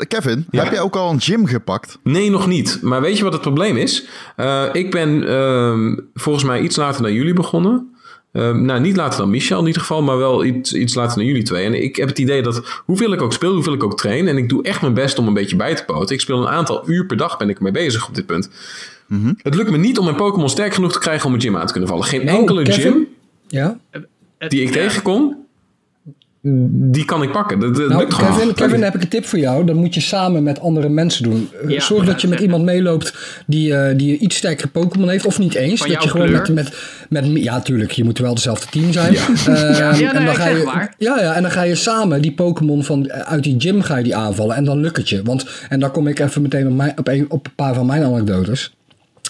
[SPEAKER 1] Kevin,
[SPEAKER 3] Ja.
[SPEAKER 1] heb jij ook al een gym gepakt?
[SPEAKER 3] Nee, nog niet. Maar weet je wat het probleem is? Eh, ik ben ehm, volgens mij iets later dan jullie begonnen. Ehm, nou, niet later dan Michel in ieder geval, maar wel iets, iets later dan jullie twee. En ik heb het idee dat hoeveel ik ook speel, hoeveel ik ook train. En ik doe echt mijn best om een beetje bij te poten. Ik speel een aantal uur per dag ben ik ermee bezig op dit punt. Het lukt me niet om mijn Pokémon sterk genoeg te krijgen om een gym aan te kunnen vallen. Geen
[SPEAKER 4] Nou,
[SPEAKER 3] enkele
[SPEAKER 4] Kevin?
[SPEAKER 3] gym
[SPEAKER 4] Ja?
[SPEAKER 2] Het-
[SPEAKER 3] die ik
[SPEAKER 2] ja.
[SPEAKER 3] tegenkom, die kan ik pakken. Dat, dat
[SPEAKER 4] Nou,
[SPEAKER 3] lukt gewoon.
[SPEAKER 4] Kevin, Kevin, heb ik een tip voor jou. Dat moet je samen met andere mensen doen. Eh,
[SPEAKER 2] Ja,
[SPEAKER 4] Zorg
[SPEAKER 2] ja,
[SPEAKER 4] dat je met iemand meeloopt die, eh, die iets sterkere Pokémon heeft. Of niet eens.
[SPEAKER 2] Van
[SPEAKER 4] dat je
[SPEAKER 2] jouw
[SPEAKER 4] gewoon met,
[SPEAKER 2] kleur?
[SPEAKER 4] met, met... Ja, tuurlijk. Je moet wel dezelfde team zijn.
[SPEAKER 3] Ja.
[SPEAKER 4] Ehm,
[SPEAKER 2] nee,
[SPEAKER 4] en dan ga je. Ja, ja, en dan ga je samen die Pokémon van eh, uit die gym ga je die aanvallen. En dan lukt het je. Want, en dan kom ik even meteen op, mijn, op, een, op een paar van mijn anekdotes.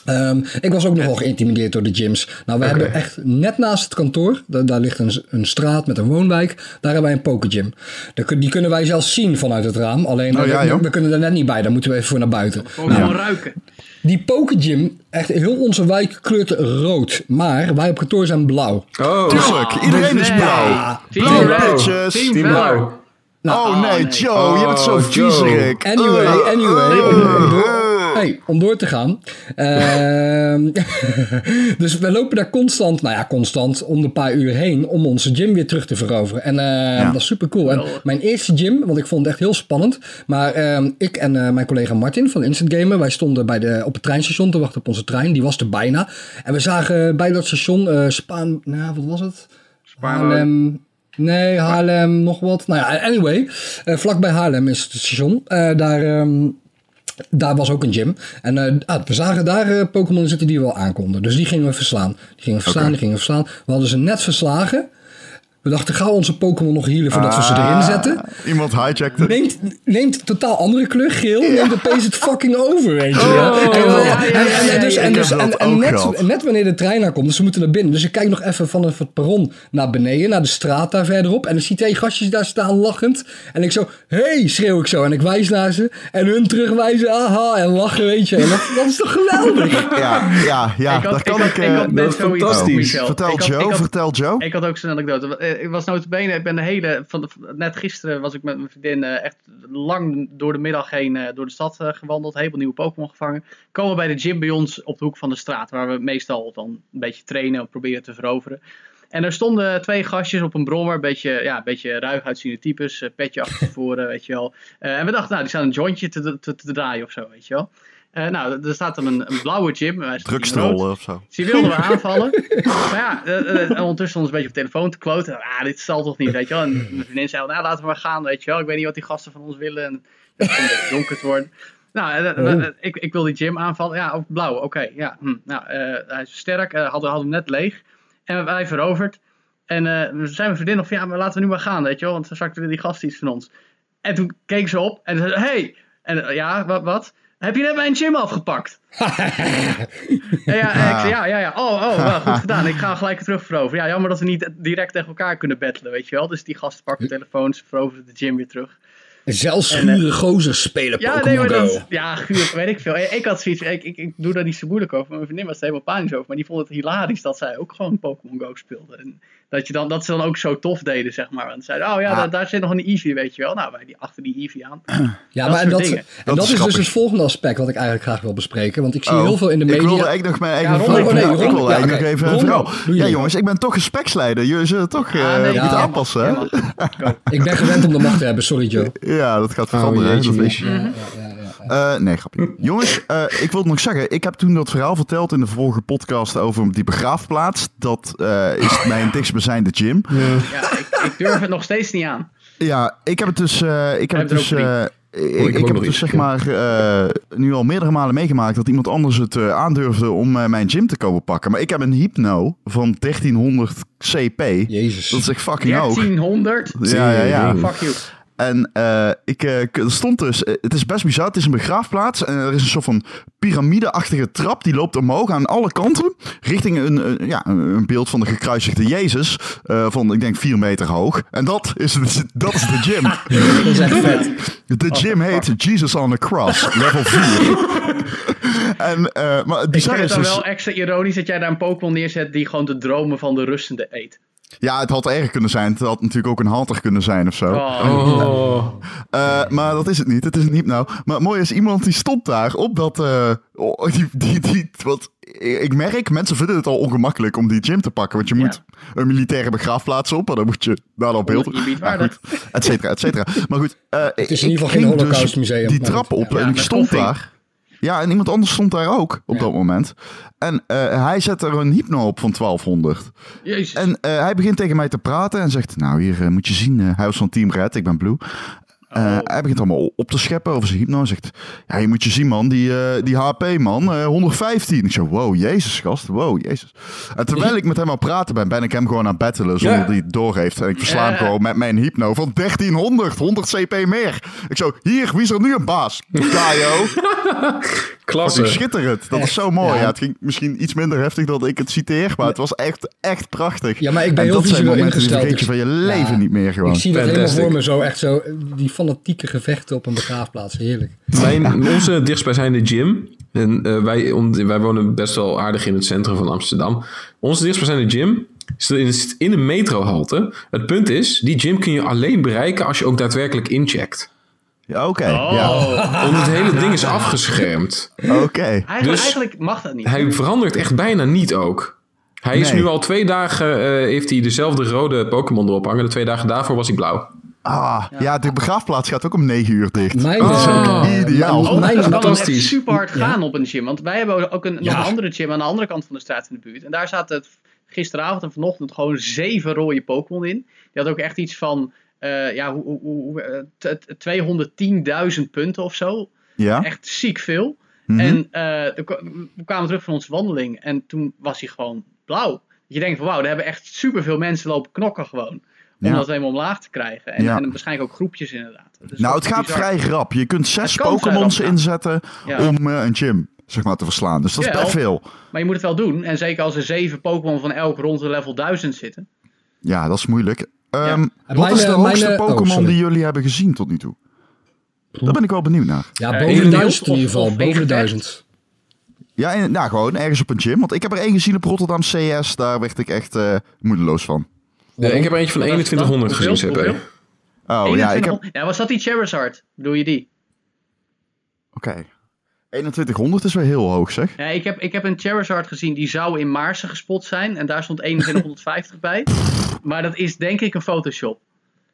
[SPEAKER 4] Ehm, ik was ook nogal geïntimideerd door de gyms. Nou, we hebben echt net naast het kantoor, da- daar ligt een, een straat met een woonwijk, daar hebben wij een. Daar kun- Die kunnen wij zelfs zien vanuit het raam, alleen
[SPEAKER 1] Oh, ja,
[SPEAKER 4] we, kunnen er net niet bij, daar moeten we even voor naar buiten.
[SPEAKER 2] Gewoon
[SPEAKER 4] Nou,
[SPEAKER 2] gewoon ruiken.
[SPEAKER 4] die pokegym, echt heel onze wijk kleurt rood, maar wij op kantoor zijn blauw.
[SPEAKER 3] Oh,
[SPEAKER 1] Tuurlijk, iedereen is blauw.
[SPEAKER 2] Team
[SPEAKER 1] Blauw
[SPEAKER 2] Red.
[SPEAKER 1] bitches.
[SPEAKER 2] Team.
[SPEAKER 3] Blauw.
[SPEAKER 1] oh
[SPEAKER 2] oh,
[SPEAKER 1] nee,
[SPEAKER 2] nee.
[SPEAKER 1] Joe, je bent zo
[SPEAKER 3] Oh,
[SPEAKER 1] viezerik.
[SPEAKER 4] Anyway,
[SPEAKER 1] Uh,
[SPEAKER 4] anyway,
[SPEAKER 1] uh,
[SPEAKER 4] om, om door, hey, om door te gaan. Ehm, dus we lopen daar constant, nou ja, constant om de paar uur heen om onze gym weer terug te veroveren. En eh, dat is super cool. En mijn eerste gym, want ik vond het echt heel spannend. Maar ehm, ik en eh, mijn collega Martin van Instant Gamer, wij stonden bij de, op het treinstation te wachten op onze trein. Die was er bijna. En we zagen bij dat station eh Spaan, nou wat was het? Haarlem, Nee, Haarlem, nog wat. Nou ja, anyway. Uh, vlakbij Haarlem is het station. Uh, daar, um, daar was ook een gym. En uh, ah, we zagen daar Pokémon zitten die wel aankonden. Dus die gingen we verslaan. Die gingen we verslaan, okay. die gingen we verslaan. We hadden ze net verslagen. We dachten, gauw onze Pokémon nog healen voordat ah, we ze erin zetten.
[SPEAKER 1] Iemand hijackte.
[SPEAKER 4] Neemt, neemt een totaal andere kleur, geel. Ja. Neemt opeens het fucking over, weet je En dus net, wanneer de trein naar komt, dus ze moeten naar binnen. Dus ik kijk nog even vanaf het perron naar beneden, naar de straat daar verderop. En dan zie twee gastjes daar staan lachend. En ik zo, hey, schreeuw ik zo. En ik wijs naar ze. En hun terugwijzen, aha, en lachen, weet je. En dat, dat is toch geweldig?
[SPEAKER 1] Ja, ja, ja.
[SPEAKER 2] Ik had,
[SPEAKER 1] dat kan
[SPEAKER 2] ik. ik, ik dat is
[SPEAKER 1] fantastisch. Vertel Joe, vertel Joe.
[SPEAKER 2] Ik had ook zo'n anekdote ik was notabene, ik ben de hele, van net gisteren was ik met mijn vriendin uh, echt lang door de middag heen uh, door de stad gewandeld. Veel nieuwe Pokémon gevangen. Komen bij de gym bij ons op de hoek van de straat, waar we meestal dan een beetje trainen en proberen te veroveren. En er stonden twee gastjes op een brommer, een beetje, ja, een beetje ruig uitziende types, petje achter voren, weet je wel. en we dachten, nou, die staan een jointje te, te, te draaien of zo, weet je wel. Uh, nou, er staat dan een, een blauwe gym.
[SPEAKER 1] Drugsrollen of zo.
[SPEAKER 2] Dus die wilden we aanvallen. maar ja, uh, uh, ondertussen stond een beetje op telefoon te kloten. Ah, dit zal toch niet, weet je wel. En mijn vriendin zei, nou, laten we maar gaan, weet je wel. Ik weet niet wat die gasten van ons willen. En het beetje donker te worden. Nou, oh. ik, ik wil die gym aanvallen. Ja, op blauw, oké. ja, hm. Nou, hij is sterk. hadden, hadden hem net leeg. En wij veroverd. En we zijn mijn vriendin nog van, ja, maar laten we nu maar gaan, weet je wel. Want straks willen die gasten iets van ons. En toen keek ze op en zei, hey! En ja, wat? wat? Heb je net mijn gym afgepakt? ja, ja, ik, ja, ja, ja. Oh, oh, wel, goed gedaan. Ik ga gelijk terug veroveren. Ja, jammer dat we niet direct tegen elkaar kunnen battelen, weet je wel. Dus die gasten pakken telefoons, veroveren de gym weer terug.
[SPEAKER 4] Zelfs gure uh, gozers spelen ja, Pokémon nee, Go. Dat,
[SPEAKER 2] ja, guur, weet ik veel. Ik had zoiets, ik, ik, ik doe daar niet zo moeilijk over. Mijn vriendin was er helemaal panisch over. Maar die vond het hilarisch dat zij ook gewoon Pokémon Go speelde. En dat, je dan, dat ze dan ook zo tof deden, zeg maar. En zeiden, oh ja, ah. daar, daar, zit nog een Eevee, weet je wel. Nou, wij die achter die Eevee aan.
[SPEAKER 4] Ja, maar en dat, en dat, is, dus het volgende aspect wat ik eigenlijk graag wil bespreken. Want ik zie oh, heel veel in de media...
[SPEAKER 1] Ik wilde eigenlijk nog mijn eigen ja, vrouw... Oh, nee, ik wil eigenlijk nog even vrouw. Ja, jongens, ik ben toch gespreksleider. Jullie zullen toch uh, nee, moeten aanpassen, hè?
[SPEAKER 4] Ik ben gewend om de macht te hebben, sorry Joe.
[SPEAKER 1] Ja, dat gaat veranderen, dat weet je. Uh, nee, grapje. Jongens, uh, ik wil nog zeggen. Ik heb toen dat verhaal verteld in de vorige podcast over die begraafplaats. Dat uh, is mijn dichtstbijzijnde gym.
[SPEAKER 2] Ja, ja ik, ik, durf het nog steeds niet aan.
[SPEAKER 1] Ja, ik heb het dus... ik heb het dus... Ik, ik, heb het dus zeg maar nu al meerdere malen meegemaakt dat iemand anders het aandurfde om mijn gym te komen pakken. Maar ik heb een Hypno van 1300 CP.
[SPEAKER 4] Jezus.
[SPEAKER 1] Dat is echt fucking hoog.
[SPEAKER 2] 1300?
[SPEAKER 1] Ja, ja, ja.
[SPEAKER 2] Fuck you.
[SPEAKER 1] En uh, ik uh, stond dus, het is best bizar, het is een begraafplaats en er is een soort van piramideachtige trap die loopt omhoog aan alle kanten richting een, ja, een beeld van de gekruisigde Jezus uh, van ik denk vier meter hoog. En dat is, dat is de gym.
[SPEAKER 4] dat is echt vet.
[SPEAKER 1] De gym heet Jesus on the Cross, level 4. en, maar het bizar
[SPEAKER 2] ik vind
[SPEAKER 1] het
[SPEAKER 2] dan dus... wel extra ironisch dat jij daar een Pokémon neerzet die gewoon de dromen van de rustende eet.
[SPEAKER 1] Ja, het had erger kunnen zijn. Het had natuurlijk ook een halter kunnen zijn of zo.
[SPEAKER 2] Oh.
[SPEAKER 1] Uh, maar dat is het niet. Het is een hypno. Maar mooi is, iemand die stond daar op dat... Uh, die, die, die, wat, ik merk, mensen vinden het al ongemakkelijk om die gym te pakken. Want je moet een militaire begraafplaats op. En dan moet je daar al beelden. Ja, goed, et cetera, et cetera. Maar goed. Uh,
[SPEAKER 4] het is in ieder geval geen dus Holocaustmuseum.
[SPEAKER 1] Die trap op en ik stond daar. Ja, en iemand anders stond daar ook op dat moment. En uh, hij zet er een hypno op van 1200.
[SPEAKER 2] Jezus.
[SPEAKER 1] En uh, hij begint tegen mij te praten en zegt: Nou, hier uh, moet je zien, hij was van Team Red, ik ben Blue. Uh, Hij begint allemaal op te scheppen over zijn hypno. En zegt, ja, je moet je zien man, die, uh, die HP man, uh, 115. Ik zeg, wow, jezus gast, wow, jezus. En terwijl ik met hem aan het praten ben, ben ik hem gewoon aan het battelen zonder dat hij het doorheeft. En ik versla hem gewoon met mijn hypno van 1300, 100 CP meer. Ik zo, hier, wie is er nu een baas? Kaio.
[SPEAKER 3] Klasse.
[SPEAKER 1] schitterend. Dat is zo mooi. Ja. het ging misschien iets minder heftig dan ik het citeer, maar het was echt, echt prachtig.
[SPEAKER 4] Ja, maar ik ben
[SPEAKER 1] en
[SPEAKER 4] heel
[SPEAKER 1] dat zijn momenten
[SPEAKER 4] ingesteld.
[SPEAKER 1] die je van je leven niet meer gewoon.
[SPEAKER 4] Ik zie dat helemaal voor me zo, echt zo, die fanatieke gevechten op een begraafplaats. Heerlijk.
[SPEAKER 3] Mijn, onze dichtstbijzijnde gym, en uh, wij, wij wonen best wel aardig in het centrum van Amsterdam. Onze dichtstbijzijnde gym is in een metrohalte. Het punt is, die gym kun je alleen bereiken als je ook daadwerkelijk incheckt.
[SPEAKER 1] Ja, oké.
[SPEAKER 2] Oh.
[SPEAKER 1] Ja.
[SPEAKER 3] Want het hele ding is afgeschermd.
[SPEAKER 1] Oké.
[SPEAKER 2] Eigenlijk,
[SPEAKER 3] Dus
[SPEAKER 2] eigenlijk mag dat niet.
[SPEAKER 3] Hij verandert echt bijna niet ook. Hij is nu al twee dagen, eh, heeft hij dezelfde rode Pokémon erop hangen. De twee dagen daarvoor was hij blauw.
[SPEAKER 1] Ah, ja. de begraafplaats gaat ook om 9 uur dicht.
[SPEAKER 4] Mijn
[SPEAKER 1] dat is
[SPEAKER 3] Oh.
[SPEAKER 1] ook ideaal.
[SPEAKER 2] Oh,
[SPEAKER 4] Mijn-
[SPEAKER 3] fantastisch.
[SPEAKER 2] super hard
[SPEAKER 4] Ja.
[SPEAKER 2] gaan op een gym. Want wij hebben ook een, nog een andere gym aan de andere kant van de straat in de buurt. En daar zaten gisteravond en vanochtend gewoon zeven rode Pokémon in. Die had ook echt iets van eh, ja, hoe, hoe, hoe, eh, t- t- 210.000 punten of zo.
[SPEAKER 1] Ja?
[SPEAKER 2] Echt ziek veel.
[SPEAKER 1] Mhm.
[SPEAKER 2] En eh, we kwamen terug van onze wandeling en toen was hij gewoon blauw. Je denkt van wauw, daar hebben echt superveel mensen lopen knokken gewoon. Om
[SPEAKER 1] Ja.
[SPEAKER 2] dat helemaal omlaag te krijgen. En,
[SPEAKER 1] Ja.
[SPEAKER 2] en waarschijnlijk ook groepjes inderdaad. Dus
[SPEAKER 1] Nou, het gaat
[SPEAKER 2] bizar.
[SPEAKER 1] vrij rap. Je kunt zes Pokémons inzetten
[SPEAKER 2] Ja.
[SPEAKER 1] om eh, een gym zeg maar, te verslaan. Dus dat is best veel.
[SPEAKER 2] Maar je moet het wel doen. En zeker als er zeven Pokémon van elk rond de level 1000 zitten.
[SPEAKER 1] Ja, dat is moeilijk. Ehm,
[SPEAKER 2] Ja.
[SPEAKER 1] Wat
[SPEAKER 4] Mijn,
[SPEAKER 1] is de
[SPEAKER 4] eh,
[SPEAKER 1] hoogste
[SPEAKER 4] eh, oh,
[SPEAKER 1] Pokémon die jullie hebben gezien tot nu toe? Daar ben ik wel benieuwd naar.
[SPEAKER 4] Ja, boven de
[SPEAKER 2] in-
[SPEAKER 4] duizend in ieder geval. Boven de duizend.
[SPEAKER 1] Ja, in- nou gewoon ergens op een gym. Want ik heb er één gezien op Rotterdam CS. Daar werd ik echt eh, moedeloos van.
[SPEAKER 3] Ja, ik heb eentje van
[SPEAKER 2] Wat was het dan?
[SPEAKER 3] 2100 gezien? CP.
[SPEAKER 1] Oh ja, ik heb...
[SPEAKER 2] 2100 ja, was dat die Charizard? Bedoel je die?
[SPEAKER 1] Oké. 2100 is wel heel hoog zeg.
[SPEAKER 2] Ja, ik heb, ik heb een Charizard gezien die zou in Maarsen gespot zijn. En daar stond 2150 bij. Maar dat is denk ik een Photoshop.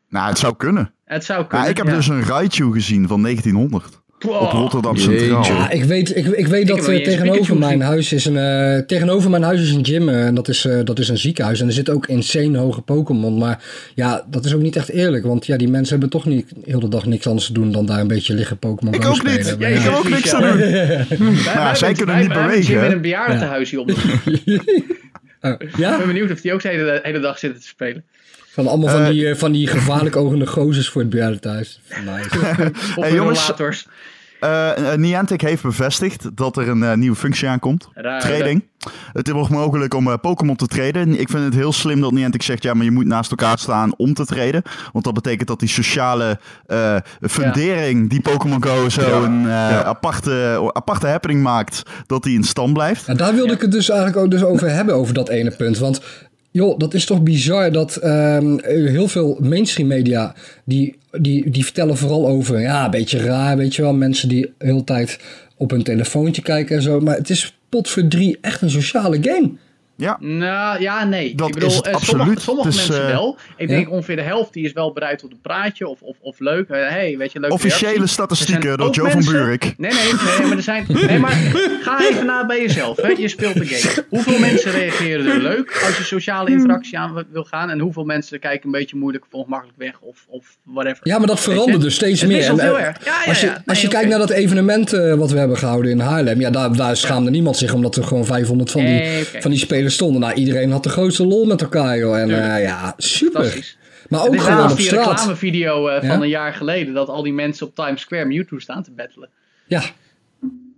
[SPEAKER 1] Nou, het zou kunnen.
[SPEAKER 2] Het zou
[SPEAKER 1] Ja,
[SPEAKER 2] kunnen.
[SPEAKER 1] ik heb
[SPEAKER 2] ja.
[SPEAKER 1] dus een Raichu gezien van 1900.
[SPEAKER 2] Wow.
[SPEAKER 1] Op Rotterdam. Centraal.
[SPEAKER 4] Ja, ik weet, ik, ik weet dat eh,
[SPEAKER 2] niet
[SPEAKER 4] tegenover mijn huis is een eh, tegenover mijn huis is een gym eh, en dat is, eh, dat is een ziekenhuis en er zit ook insane hoge Pokémon, maar ja, dat is ook niet echt eerlijk, want ja, die mensen hebben toch niet heel de dag niks anders te doen dan daar een beetje liggen Pokémon
[SPEAKER 1] Ik ook niet.
[SPEAKER 4] spelen.
[SPEAKER 2] Ja,
[SPEAKER 1] ik
[SPEAKER 2] ja,
[SPEAKER 1] heb ook niks
[SPEAKER 2] Michel.
[SPEAKER 1] doen.
[SPEAKER 2] Wij- wij
[SPEAKER 1] zij kunnen
[SPEAKER 2] wij-
[SPEAKER 1] niet
[SPEAKER 2] wij
[SPEAKER 1] bewegen, hè?
[SPEAKER 2] in een bejaardentehuis hier hoek.
[SPEAKER 4] Eh,
[SPEAKER 2] Ik
[SPEAKER 4] ja,
[SPEAKER 2] ben benieuwd of die ook de hele, hele dag zitten te spelen.
[SPEAKER 4] van allemaal van die, van die gevaarlijk ogende gozers voor het bejaardentehuis. Nice.
[SPEAKER 2] Of
[SPEAKER 1] Hey, jongens. Eh, eh, Niantic heeft bevestigd dat er een eh, nieuwe functie aankomt.
[SPEAKER 2] Raar,
[SPEAKER 1] Trading. Het wordt mogelijk om Pokémon te traden. Ik vind het heel slim dat Niantic zegt... ja, maar je moet naast elkaar staan om te traden. Want dat betekent dat die sociale eh, fundering... die Pokémon Go zo
[SPEAKER 3] Ja.
[SPEAKER 1] een
[SPEAKER 3] Ja.
[SPEAKER 1] aparte, aparte happening maakt... dat die in stand blijft.
[SPEAKER 4] Ja, daar wilde ik het dus eigenlijk ook dus over hebben, over dat ene punt. Want joh, dat is toch bizar dat ehm, heel veel mainstream media... Die, die, die vertellen vooral over, ja, een beetje raar, weet je wel. Mensen die de hele tijd op hun telefoontje kijken en zo. Maar het is pot voor drie echt een sociale game.
[SPEAKER 1] Ja,
[SPEAKER 2] Nou, ja, nee.
[SPEAKER 1] Dat
[SPEAKER 2] ik bedoel,
[SPEAKER 1] is het
[SPEAKER 2] eh,
[SPEAKER 1] absoluut.
[SPEAKER 2] Sommige, sommige
[SPEAKER 1] is,
[SPEAKER 2] mensen
[SPEAKER 1] eh,
[SPEAKER 2] wel. Ik
[SPEAKER 4] ja.
[SPEAKER 2] denk ongeveer de helft die is wel bereid tot een praatje of, of, of leuk. eh, hey, weet je, leuk
[SPEAKER 1] officiële
[SPEAKER 2] reactie.
[SPEAKER 1] statistieken door Joe van Buurik.
[SPEAKER 2] Nee, nee, nee, maar er zijn. Nee, maar ga even na bij jezelf. Hè? Je speelt de game. Hoeveel mensen reageren er leuk als je sociale interactie aan wil gaan? En hoeveel mensen kijken een beetje moeilijk of ongemakkelijk weg of, of whatever.
[SPEAKER 4] Ja, maar dat verandert dus steeds
[SPEAKER 2] Het
[SPEAKER 4] meer. En,
[SPEAKER 2] heel erg. Ja, ja,
[SPEAKER 4] Als je, als
[SPEAKER 2] Nee,
[SPEAKER 4] je kijkt naar dat evenement eh, wat we hebben gehouden in Haarlem, ja, daar, daar schaamde niemand zich omdat er gewoon 500 van die, van die spelers stonden. Nou, iedereen had de grootste lol met elkaar, joh. En eh, ja, super. Maar ook gewoon op
[SPEAKER 2] die
[SPEAKER 4] straat.
[SPEAKER 2] reclamevideo eh, van
[SPEAKER 4] Ja?
[SPEAKER 2] een jaar geleden. Dat al die mensen op Times Square Mewtwo staan te battelen.
[SPEAKER 4] Ja,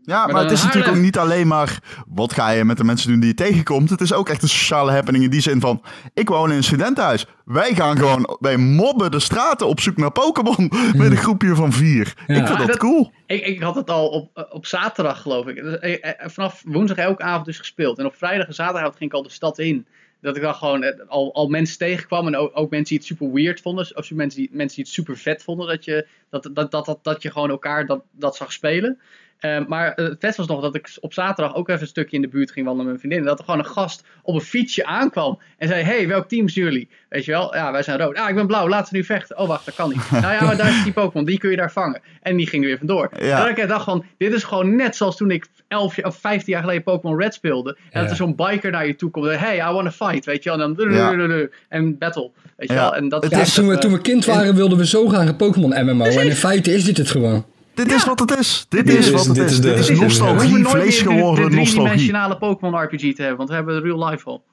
[SPEAKER 1] Ja, maar, het is natuurlijk ook niet alleen maar wat ga je met de mensen doen die je tegenkomt. Het is ook echt een sociale happening in die zin van, ik woon in een studentenhuis. Wij gaan gewoon, wij mobben de straten op zoek naar Pokémon met een groepje van vier.
[SPEAKER 4] Ja.
[SPEAKER 1] Ik vind dat
[SPEAKER 2] Dat-
[SPEAKER 1] cool.
[SPEAKER 2] Ik, ik had het al op, eh, op zaterdag, geloof ik. Dus, eh, eh, Vanaf woensdag elke avond dus gespeeld. En op vrijdag en zaterdagavond ging ik al de stad in. Dat ik dan gewoon al, al mensen tegenkwam. En ook, ook mensen die het super weird vonden. Of mensen die, mensen die het super vet vonden. Dat je, dat, dat, dat, dat, dat je gewoon elkaar dat, dat zag spelen. Eh, maar eh, het vet was nog dat ik op zaterdag ook even een stukje in de buurt ging wandelen met mijn vriendin. En dat er gewoon een gast op een fietsje aankwam. En zei, hey, welk team zijn jullie? Weet je wel? Ja, wij zijn rood. Ah, ik ben blauw. Laten we nu vechten. Oh, wacht, dat kan niet. nou ja, maar daar is die Pokémon. Die kun je daar vangen. En die ging er weer vandoor.
[SPEAKER 1] Ja.
[SPEAKER 2] En dat ik dacht van, dit is gewoon net zoals toen ik 11 jaar- of 15 jaar geleden Pokémon Red speelde. En
[SPEAKER 4] Ja.
[SPEAKER 2] dat er zo'n biker naar je toe komt. en, Hey, I wanna fight. Weet je wel? En dan
[SPEAKER 1] Ja.
[SPEAKER 2] en battle. Weet je wel? En dat
[SPEAKER 1] Het
[SPEAKER 4] ja
[SPEAKER 1] is-
[SPEAKER 4] toen, we, toen we kind waren wilden we zo graag een Pokémon MMO. En in feite is dit het gewoon.
[SPEAKER 1] Dit is wat het is. Dit,
[SPEAKER 3] Dit
[SPEAKER 1] is
[SPEAKER 3] is-
[SPEAKER 1] wat het
[SPEAKER 3] dit
[SPEAKER 1] is. Dit is nostalgie,
[SPEAKER 2] nooit
[SPEAKER 1] vlees geworden
[SPEAKER 2] de
[SPEAKER 1] nostalgie.
[SPEAKER 2] driedimensionale Pokémon RPG te hebben. Want we hebben real life al.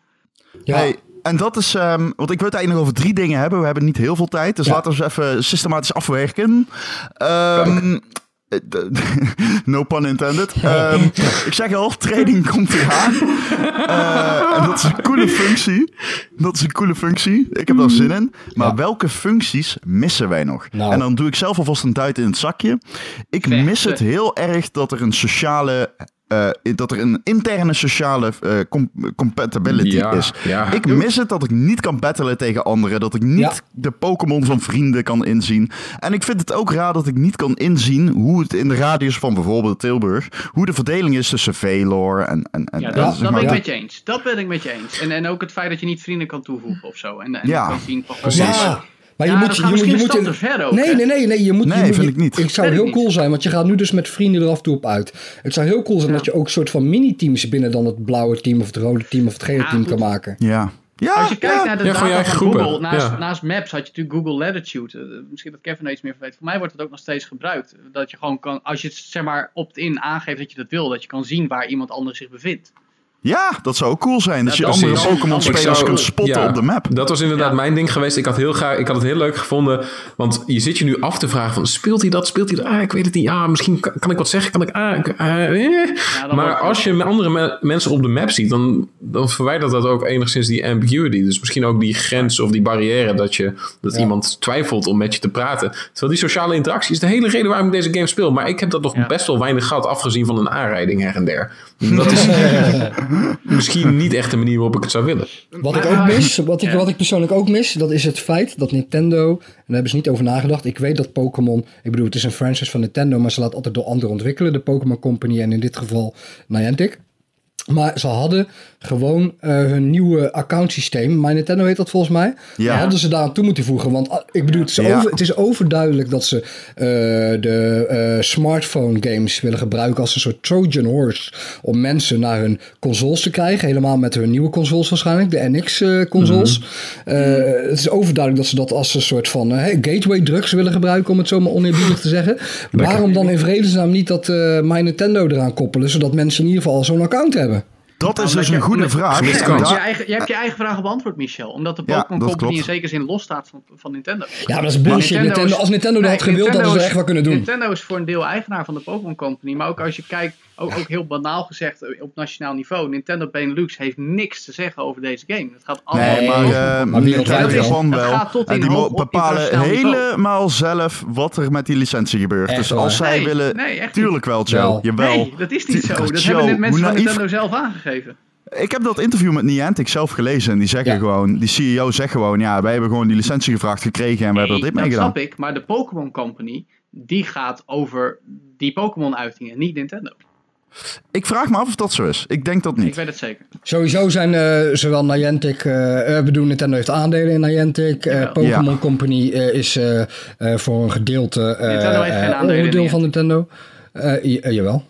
[SPEAKER 4] Ja,
[SPEAKER 1] Hey, en dat is, ehm, want ik wil het eigenlijk nog over drie dingen hebben. We hebben niet heel veel tijd, dus
[SPEAKER 4] Ja.
[SPEAKER 1] laten we eens even systematisch afwerken. D- no pun intended. Ehm, ik zeg al, trading komt eraan. Eh en dat is een coole functie. Dat is een coole functie. Ik heb daar zin in. Maar
[SPEAKER 4] Ja.
[SPEAKER 1] welke functies missen wij nog?
[SPEAKER 4] Nou.
[SPEAKER 1] En dan doe ik zelf alvast een duit in het zakje. Ik
[SPEAKER 2] Vechten.
[SPEAKER 1] mis het heel erg dat er een sociale... eh, dat er een interne sociale eh, com- compatibility
[SPEAKER 3] Ja,
[SPEAKER 1] is.
[SPEAKER 3] ja.
[SPEAKER 1] Ik mis het dat ik niet kan battelen tegen anderen. Dat ik niet
[SPEAKER 4] Ja.
[SPEAKER 1] de Pokémon van vrienden kan inzien. En ik vind het ook raar dat ik niet kan inzien hoe het in de radius van bijvoorbeeld Tilburg. hoe de verdeling is tussen Velor en. en, en
[SPEAKER 2] Ja,
[SPEAKER 1] en
[SPEAKER 2] dat,
[SPEAKER 1] zeg
[SPEAKER 2] dat
[SPEAKER 1] maar-
[SPEAKER 2] ben ik met je eens. Dat ben ik met je eens. En, en ook het feit dat je niet vrienden kan toevoegen of zo. En, en
[SPEAKER 1] Ja,
[SPEAKER 2] kan zien van,
[SPEAKER 3] precies.
[SPEAKER 4] Ja, Maar je moet, je, moet
[SPEAKER 2] ver ook,
[SPEAKER 4] Nee, nee, nee, nee. Je moet,
[SPEAKER 1] Nee,
[SPEAKER 4] je moet,
[SPEAKER 1] vind
[SPEAKER 4] je-
[SPEAKER 1] ik niet.
[SPEAKER 4] Het zou heel
[SPEAKER 2] niet.
[SPEAKER 4] cool zijn, want je gaat nu dus met vrienden er af en toe op uit. Het zou heel cool zijn dat je ook een soort van mini-teams binnen dan het blauwe team of het rode team of het gele
[SPEAKER 2] Ja,
[SPEAKER 4] team
[SPEAKER 2] goed.
[SPEAKER 4] kan maken.
[SPEAKER 1] Ja. Ja,
[SPEAKER 2] Als je kijkt
[SPEAKER 1] ja.
[SPEAKER 2] naar de
[SPEAKER 3] Ja, gewoon je
[SPEAKER 2] data
[SPEAKER 3] eigen
[SPEAKER 2] van
[SPEAKER 3] groepen.
[SPEAKER 2] Google, naast,
[SPEAKER 3] Ja.
[SPEAKER 2] naast Maps had je natuurlijk Google Latitude. Eh, misschien dat Kevin er iets meer van weet. Voor mij wordt het ook nog steeds gebruikt. Dat je gewoon kan, als je het zeg maar opt-in aangeeft dat je dat wil, dat je kan zien waar iemand anders zich bevindt.
[SPEAKER 1] Ja, dat zou ook cool zijn. Dat
[SPEAKER 2] Ja,
[SPEAKER 1] je
[SPEAKER 3] precies.
[SPEAKER 1] andere Pokémon-spelers
[SPEAKER 3] zou-
[SPEAKER 1] kunt spotten
[SPEAKER 3] ja,
[SPEAKER 1] op de map.
[SPEAKER 3] Dat was inderdaad
[SPEAKER 2] Ja.
[SPEAKER 3] mijn ding geweest. Ik had, heel graag, ik had het heel leuk gevonden. Want je zit je nu af te vragen van... Speelt hij dat? Speelt hij dat? Ah, ik weet het niet. Ah, misschien kan, kan ik wat zeggen. Kan ik... Ah, ik- ah, eh. Maar als je met andere me- mensen op de map ziet... Dan, dan verwijdert dat ook enigszins die ambiguity. Dus misschien ook die grens of die barrière... dat, je, dat
[SPEAKER 4] Ja.
[SPEAKER 3] iemand twijfelt om met je te praten. Terwijl die sociale interactie is de hele reden waarom ik deze game speel. Maar ik heb dat nog
[SPEAKER 2] Ja.
[SPEAKER 3] best wel weinig gehad... afgezien van een aanrijding her en der. Dat is misschien niet echt de manier waarop ik het zou willen.
[SPEAKER 4] Wat ik ook mis, wat ik, wat ik persoonlijk ook mis, dat is het feit dat Nintendo, en daar hebben ze niet over nagedacht. Ik weet dat Pokémon, ik bedoel, het is een franchise van Nintendo, maar ze laat altijd door anderen ontwikkelen. De Pokémon Company en in dit geval Niantic. Maar ze hadden gewoon eh, hun nieuwe accountsysteem. Maar Nintendo heet dat volgens mij.
[SPEAKER 1] Ja.
[SPEAKER 4] Hadden ze daar aan toe moeten voegen. Want ah, ik bedoel, het is,
[SPEAKER 1] Ja.
[SPEAKER 4] over, het is overduidelijk dat ze eh, de eh, smartphone games willen gebruiken als een soort Trojan horse. Om mensen naar hun consoles te krijgen. Helemaal met hun nieuwe consoles waarschijnlijk. De NX-consoles.
[SPEAKER 1] Mhm.
[SPEAKER 4] het is overduidelijk dat ze dat als een soort van gateway drugs willen gebruiken. Om het zo maar oneerbiedig te zeggen. Waarom dan in vredesnaam niet dat My Nintendo eraan koppelen. Zodat mensen in ieder geval zo'n account hebben.
[SPEAKER 1] Dat is dus
[SPEAKER 2] je-
[SPEAKER 1] een goede vraag.
[SPEAKER 2] Je,
[SPEAKER 1] daar-
[SPEAKER 2] eigen, je hebt je eigen vraag beantwoord, Michel. Omdat de Pokémon Company in zekere zin losstaat van, van Nintendo.
[SPEAKER 4] Ja, maar dat is bullshit.
[SPEAKER 2] Nintendo
[SPEAKER 4] Nintendo,
[SPEAKER 2] is-
[SPEAKER 4] als Nintendo dat
[SPEAKER 2] Nee,
[SPEAKER 4] had gewild, hadden ze er echt wel kunnen doen.
[SPEAKER 2] Nintendo is voor een deel eigenaar van de Pokémon Company. Maar ook als je kijkt, ook, ook heel banaal gezegd eh, op nationaal niveau. Nintendo Benelux heeft niks te zeggen over deze game. Het gaat allemaal
[SPEAKER 1] Nee, maar,
[SPEAKER 2] over-
[SPEAKER 1] eh
[SPEAKER 4] Maar wie
[SPEAKER 1] Nintendo Japan
[SPEAKER 2] wel.
[SPEAKER 1] wel.
[SPEAKER 2] Het gaat tot
[SPEAKER 1] en
[SPEAKER 2] in
[SPEAKER 1] die
[SPEAKER 2] hoog-
[SPEAKER 1] bepalen helemaal zelf wat er met die licentie gebeurt.
[SPEAKER 4] Echt
[SPEAKER 1] dus als zij
[SPEAKER 2] Nee,
[SPEAKER 1] willen...
[SPEAKER 2] nee,
[SPEAKER 1] tuurlijk wel, Joe. Jawel.
[SPEAKER 2] Nee, dat is niet zo. Dat hebben mensen
[SPEAKER 1] hoe
[SPEAKER 2] van Nintendo zelf aangegeven.
[SPEAKER 1] Ik heb dat interview met Niantic zelf gelezen. En die zeggen
[SPEAKER 4] Ja.
[SPEAKER 1] gewoon... Die CEO zegt gewoon... Ja, wij hebben gewoon die licentie gevraagd gekregen. En we hebben er dit
[SPEAKER 2] Nee,
[SPEAKER 1] mee
[SPEAKER 2] dat
[SPEAKER 1] gedaan.
[SPEAKER 2] snap ik. Maar de Pokémon Company, die gaat over die Pokémon-uitingen, niet Nintendo.
[SPEAKER 1] Ik vraag me af of dat zo is. Ik denk dat
[SPEAKER 2] Ik
[SPEAKER 1] niet.
[SPEAKER 2] weet het zeker.
[SPEAKER 4] Sowieso zijn eh, zowel Niantic, eh eh, bedoel Nintendo heeft aandelen in Niantic. eh,
[SPEAKER 2] Jawel.
[SPEAKER 4] Pokémon
[SPEAKER 1] Ja.
[SPEAKER 4] Company eh, is voor een gedeelte eh,
[SPEAKER 2] Nintendo heeft geen aandelen in
[SPEAKER 4] onderdeel van Nintendo. Jawel.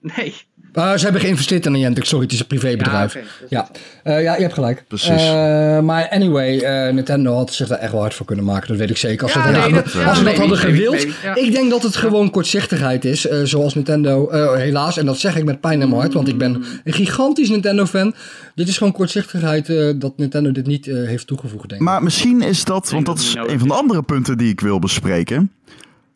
[SPEAKER 2] Nee.
[SPEAKER 4] Ah, ze hebben geïnvesteerd in Niantic, sorry, het is een privébedrijf.
[SPEAKER 2] Ja,
[SPEAKER 4] Eh, ja, je hebt gelijk.
[SPEAKER 1] Precies.
[SPEAKER 4] Eh, maar anyway, eh, Nintendo had zich daar echt wel hard voor kunnen maken, dat weet ik zeker. Als
[SPEAKER 2] Ja,
[SPEAKER 4] ze dat,
[SPEAKER 2] nee,
[SPEAKER 4] hadden-
[SPEAKER 2] dat-
[SPEAKER 4] als
[SPEAKER 2] ja,
[SPEAKER 4] ze dat
[SPEAKER 2] maybe,
[SPEAKER 4] hadden
[SPEAKER 2] maybe,
[SPEAKER 4] gewild.
[SPEAKER 2] ja.
[SPEAKER 4] Ik denk dat het gewoon kortzichtigheid is, eh, zoals Nintendo, eh, helaas. En dat zeg ik met pijn in mijn hart, want ik ben een gigantisch Nintendo-fan. Dit is gewoon kortzichtigheid eh, dat Nintendo dit niet eh, heeft toegevoegd, denk ik.
[SPEAKER 1] Maar misschien is dat... Want
[SPEAKER 2] dat
[SPEAKER 1] is een van de andere punten die ik wil bespreken.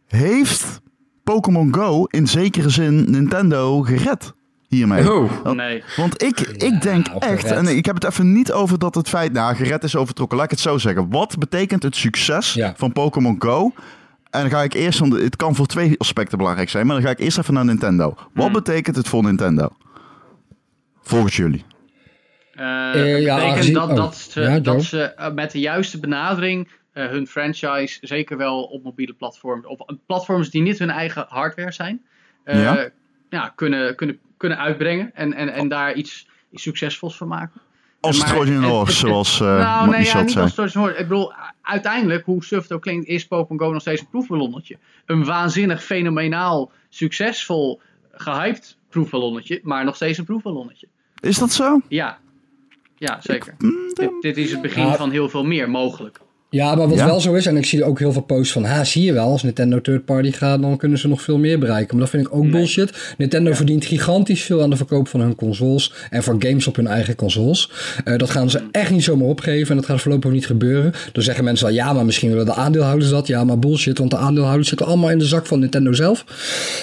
[SPEAKER 1] Heeft Pokémon Go in zekere zin Nintendo gered hiermee?
[SPEAKER 3] Oh,
[SPEAKER 1] Want-
[SPEAKER 2] Nee.
[SPEAKER 1] Want ik, ik denk echt, en ik heb het even niet over dat het feit, nou, gered is overtrokken. Laat ik het zo zeggen. Wat betekent het succes
[SPEAKER 4] Ja.
[SPEAKER 1] van Pokémon Go? En dan ga ik eerst, want het kan voor twee aspecten belangrijk zijn, maar dan ga ik eerst even naar Nintendo. Wat
[SPEAKER 2] Hmm.
[SPEAKER 1] betekent het voor Nintendo? Volgens jullie.
[SPEAKER 4] Ja,
[SPEAKER 2] betekent
[SPEAKER 4] aangezien-
[SPEAKER 2] dat,
[SPEAKER 4] oh,
[SPEAKER 2] dat ze,
[SPEAKER 4] ja,
[SPEAKER 2] dat ze eh, met de juiste benadering hun franchise zeker wel op mobiele platforms, op platforms die niet hun eigen hardware zijn, eh,
[SPEAKER 1] Ja.
[SPEAKER 2] ja, kunnen, kunnen, kunnen uitbrengen en, en, en daar iets, succesvols van maken.
[SPEAKER 1] Als
[SPEAKER 2] Maar
[SPEAKER 1] Trojan Horse, zoals eh
[SPEAKER 2] nou, nee,
[SPEAKER 1] Michel
[SPEAKER 2] ja, niet
[SPEAKER 1] zei.
[SPEAKER 2] als Trojan Horse. Ik bedoel, uiteindelijk, hoe suf het ook klinkt, is Pokémon Go nog steeds een proefballonnetje. Een waanzinnig, fenomenaal, succesvol, gehyped proefballonnetje, maar nog steeds een proefballonnetje.
[SPEAKER 1] Is dat zo?
[SPEAKER 2] Ja, ja zeker.
[SPEAKER 1] Mm,
[SPEAKER 2] Dit, dit is het begin
[SPEAKER 4] Ja.
[SPEAKER 2] van heel veel meer mogelijk.
[SPEAKER 4] Ja, maar wat
[SPEAKER 1] Ja.
[SPEAKER 4] wel zo is, en ik zie ook heel veel posts van, ha, zie je wel, als Nintendo third party gaat, dan kunnen ze nog veel meer bereiken. Maar dat vind ik ook
[SPEAKER 2] Nee.
[SPEAKER 4] bullshit. Nintendo verdient gigantisch veel aan de verkoop van hun consoles en van games op hun eigen consoles. Eh, dat gaan ze
[SPEAKER 2] Mm.
[SPEAKER 4] echt niet zomaar opgeven en dat gaat voorlopig ook niet gebeuren. Dan zeggen mensen wel, ja, maar misschien willen de aandeelhouders dat. Ja, maar bullshit, want de aandeelhouders zitten allemaal in de zak van Nintendo zelf.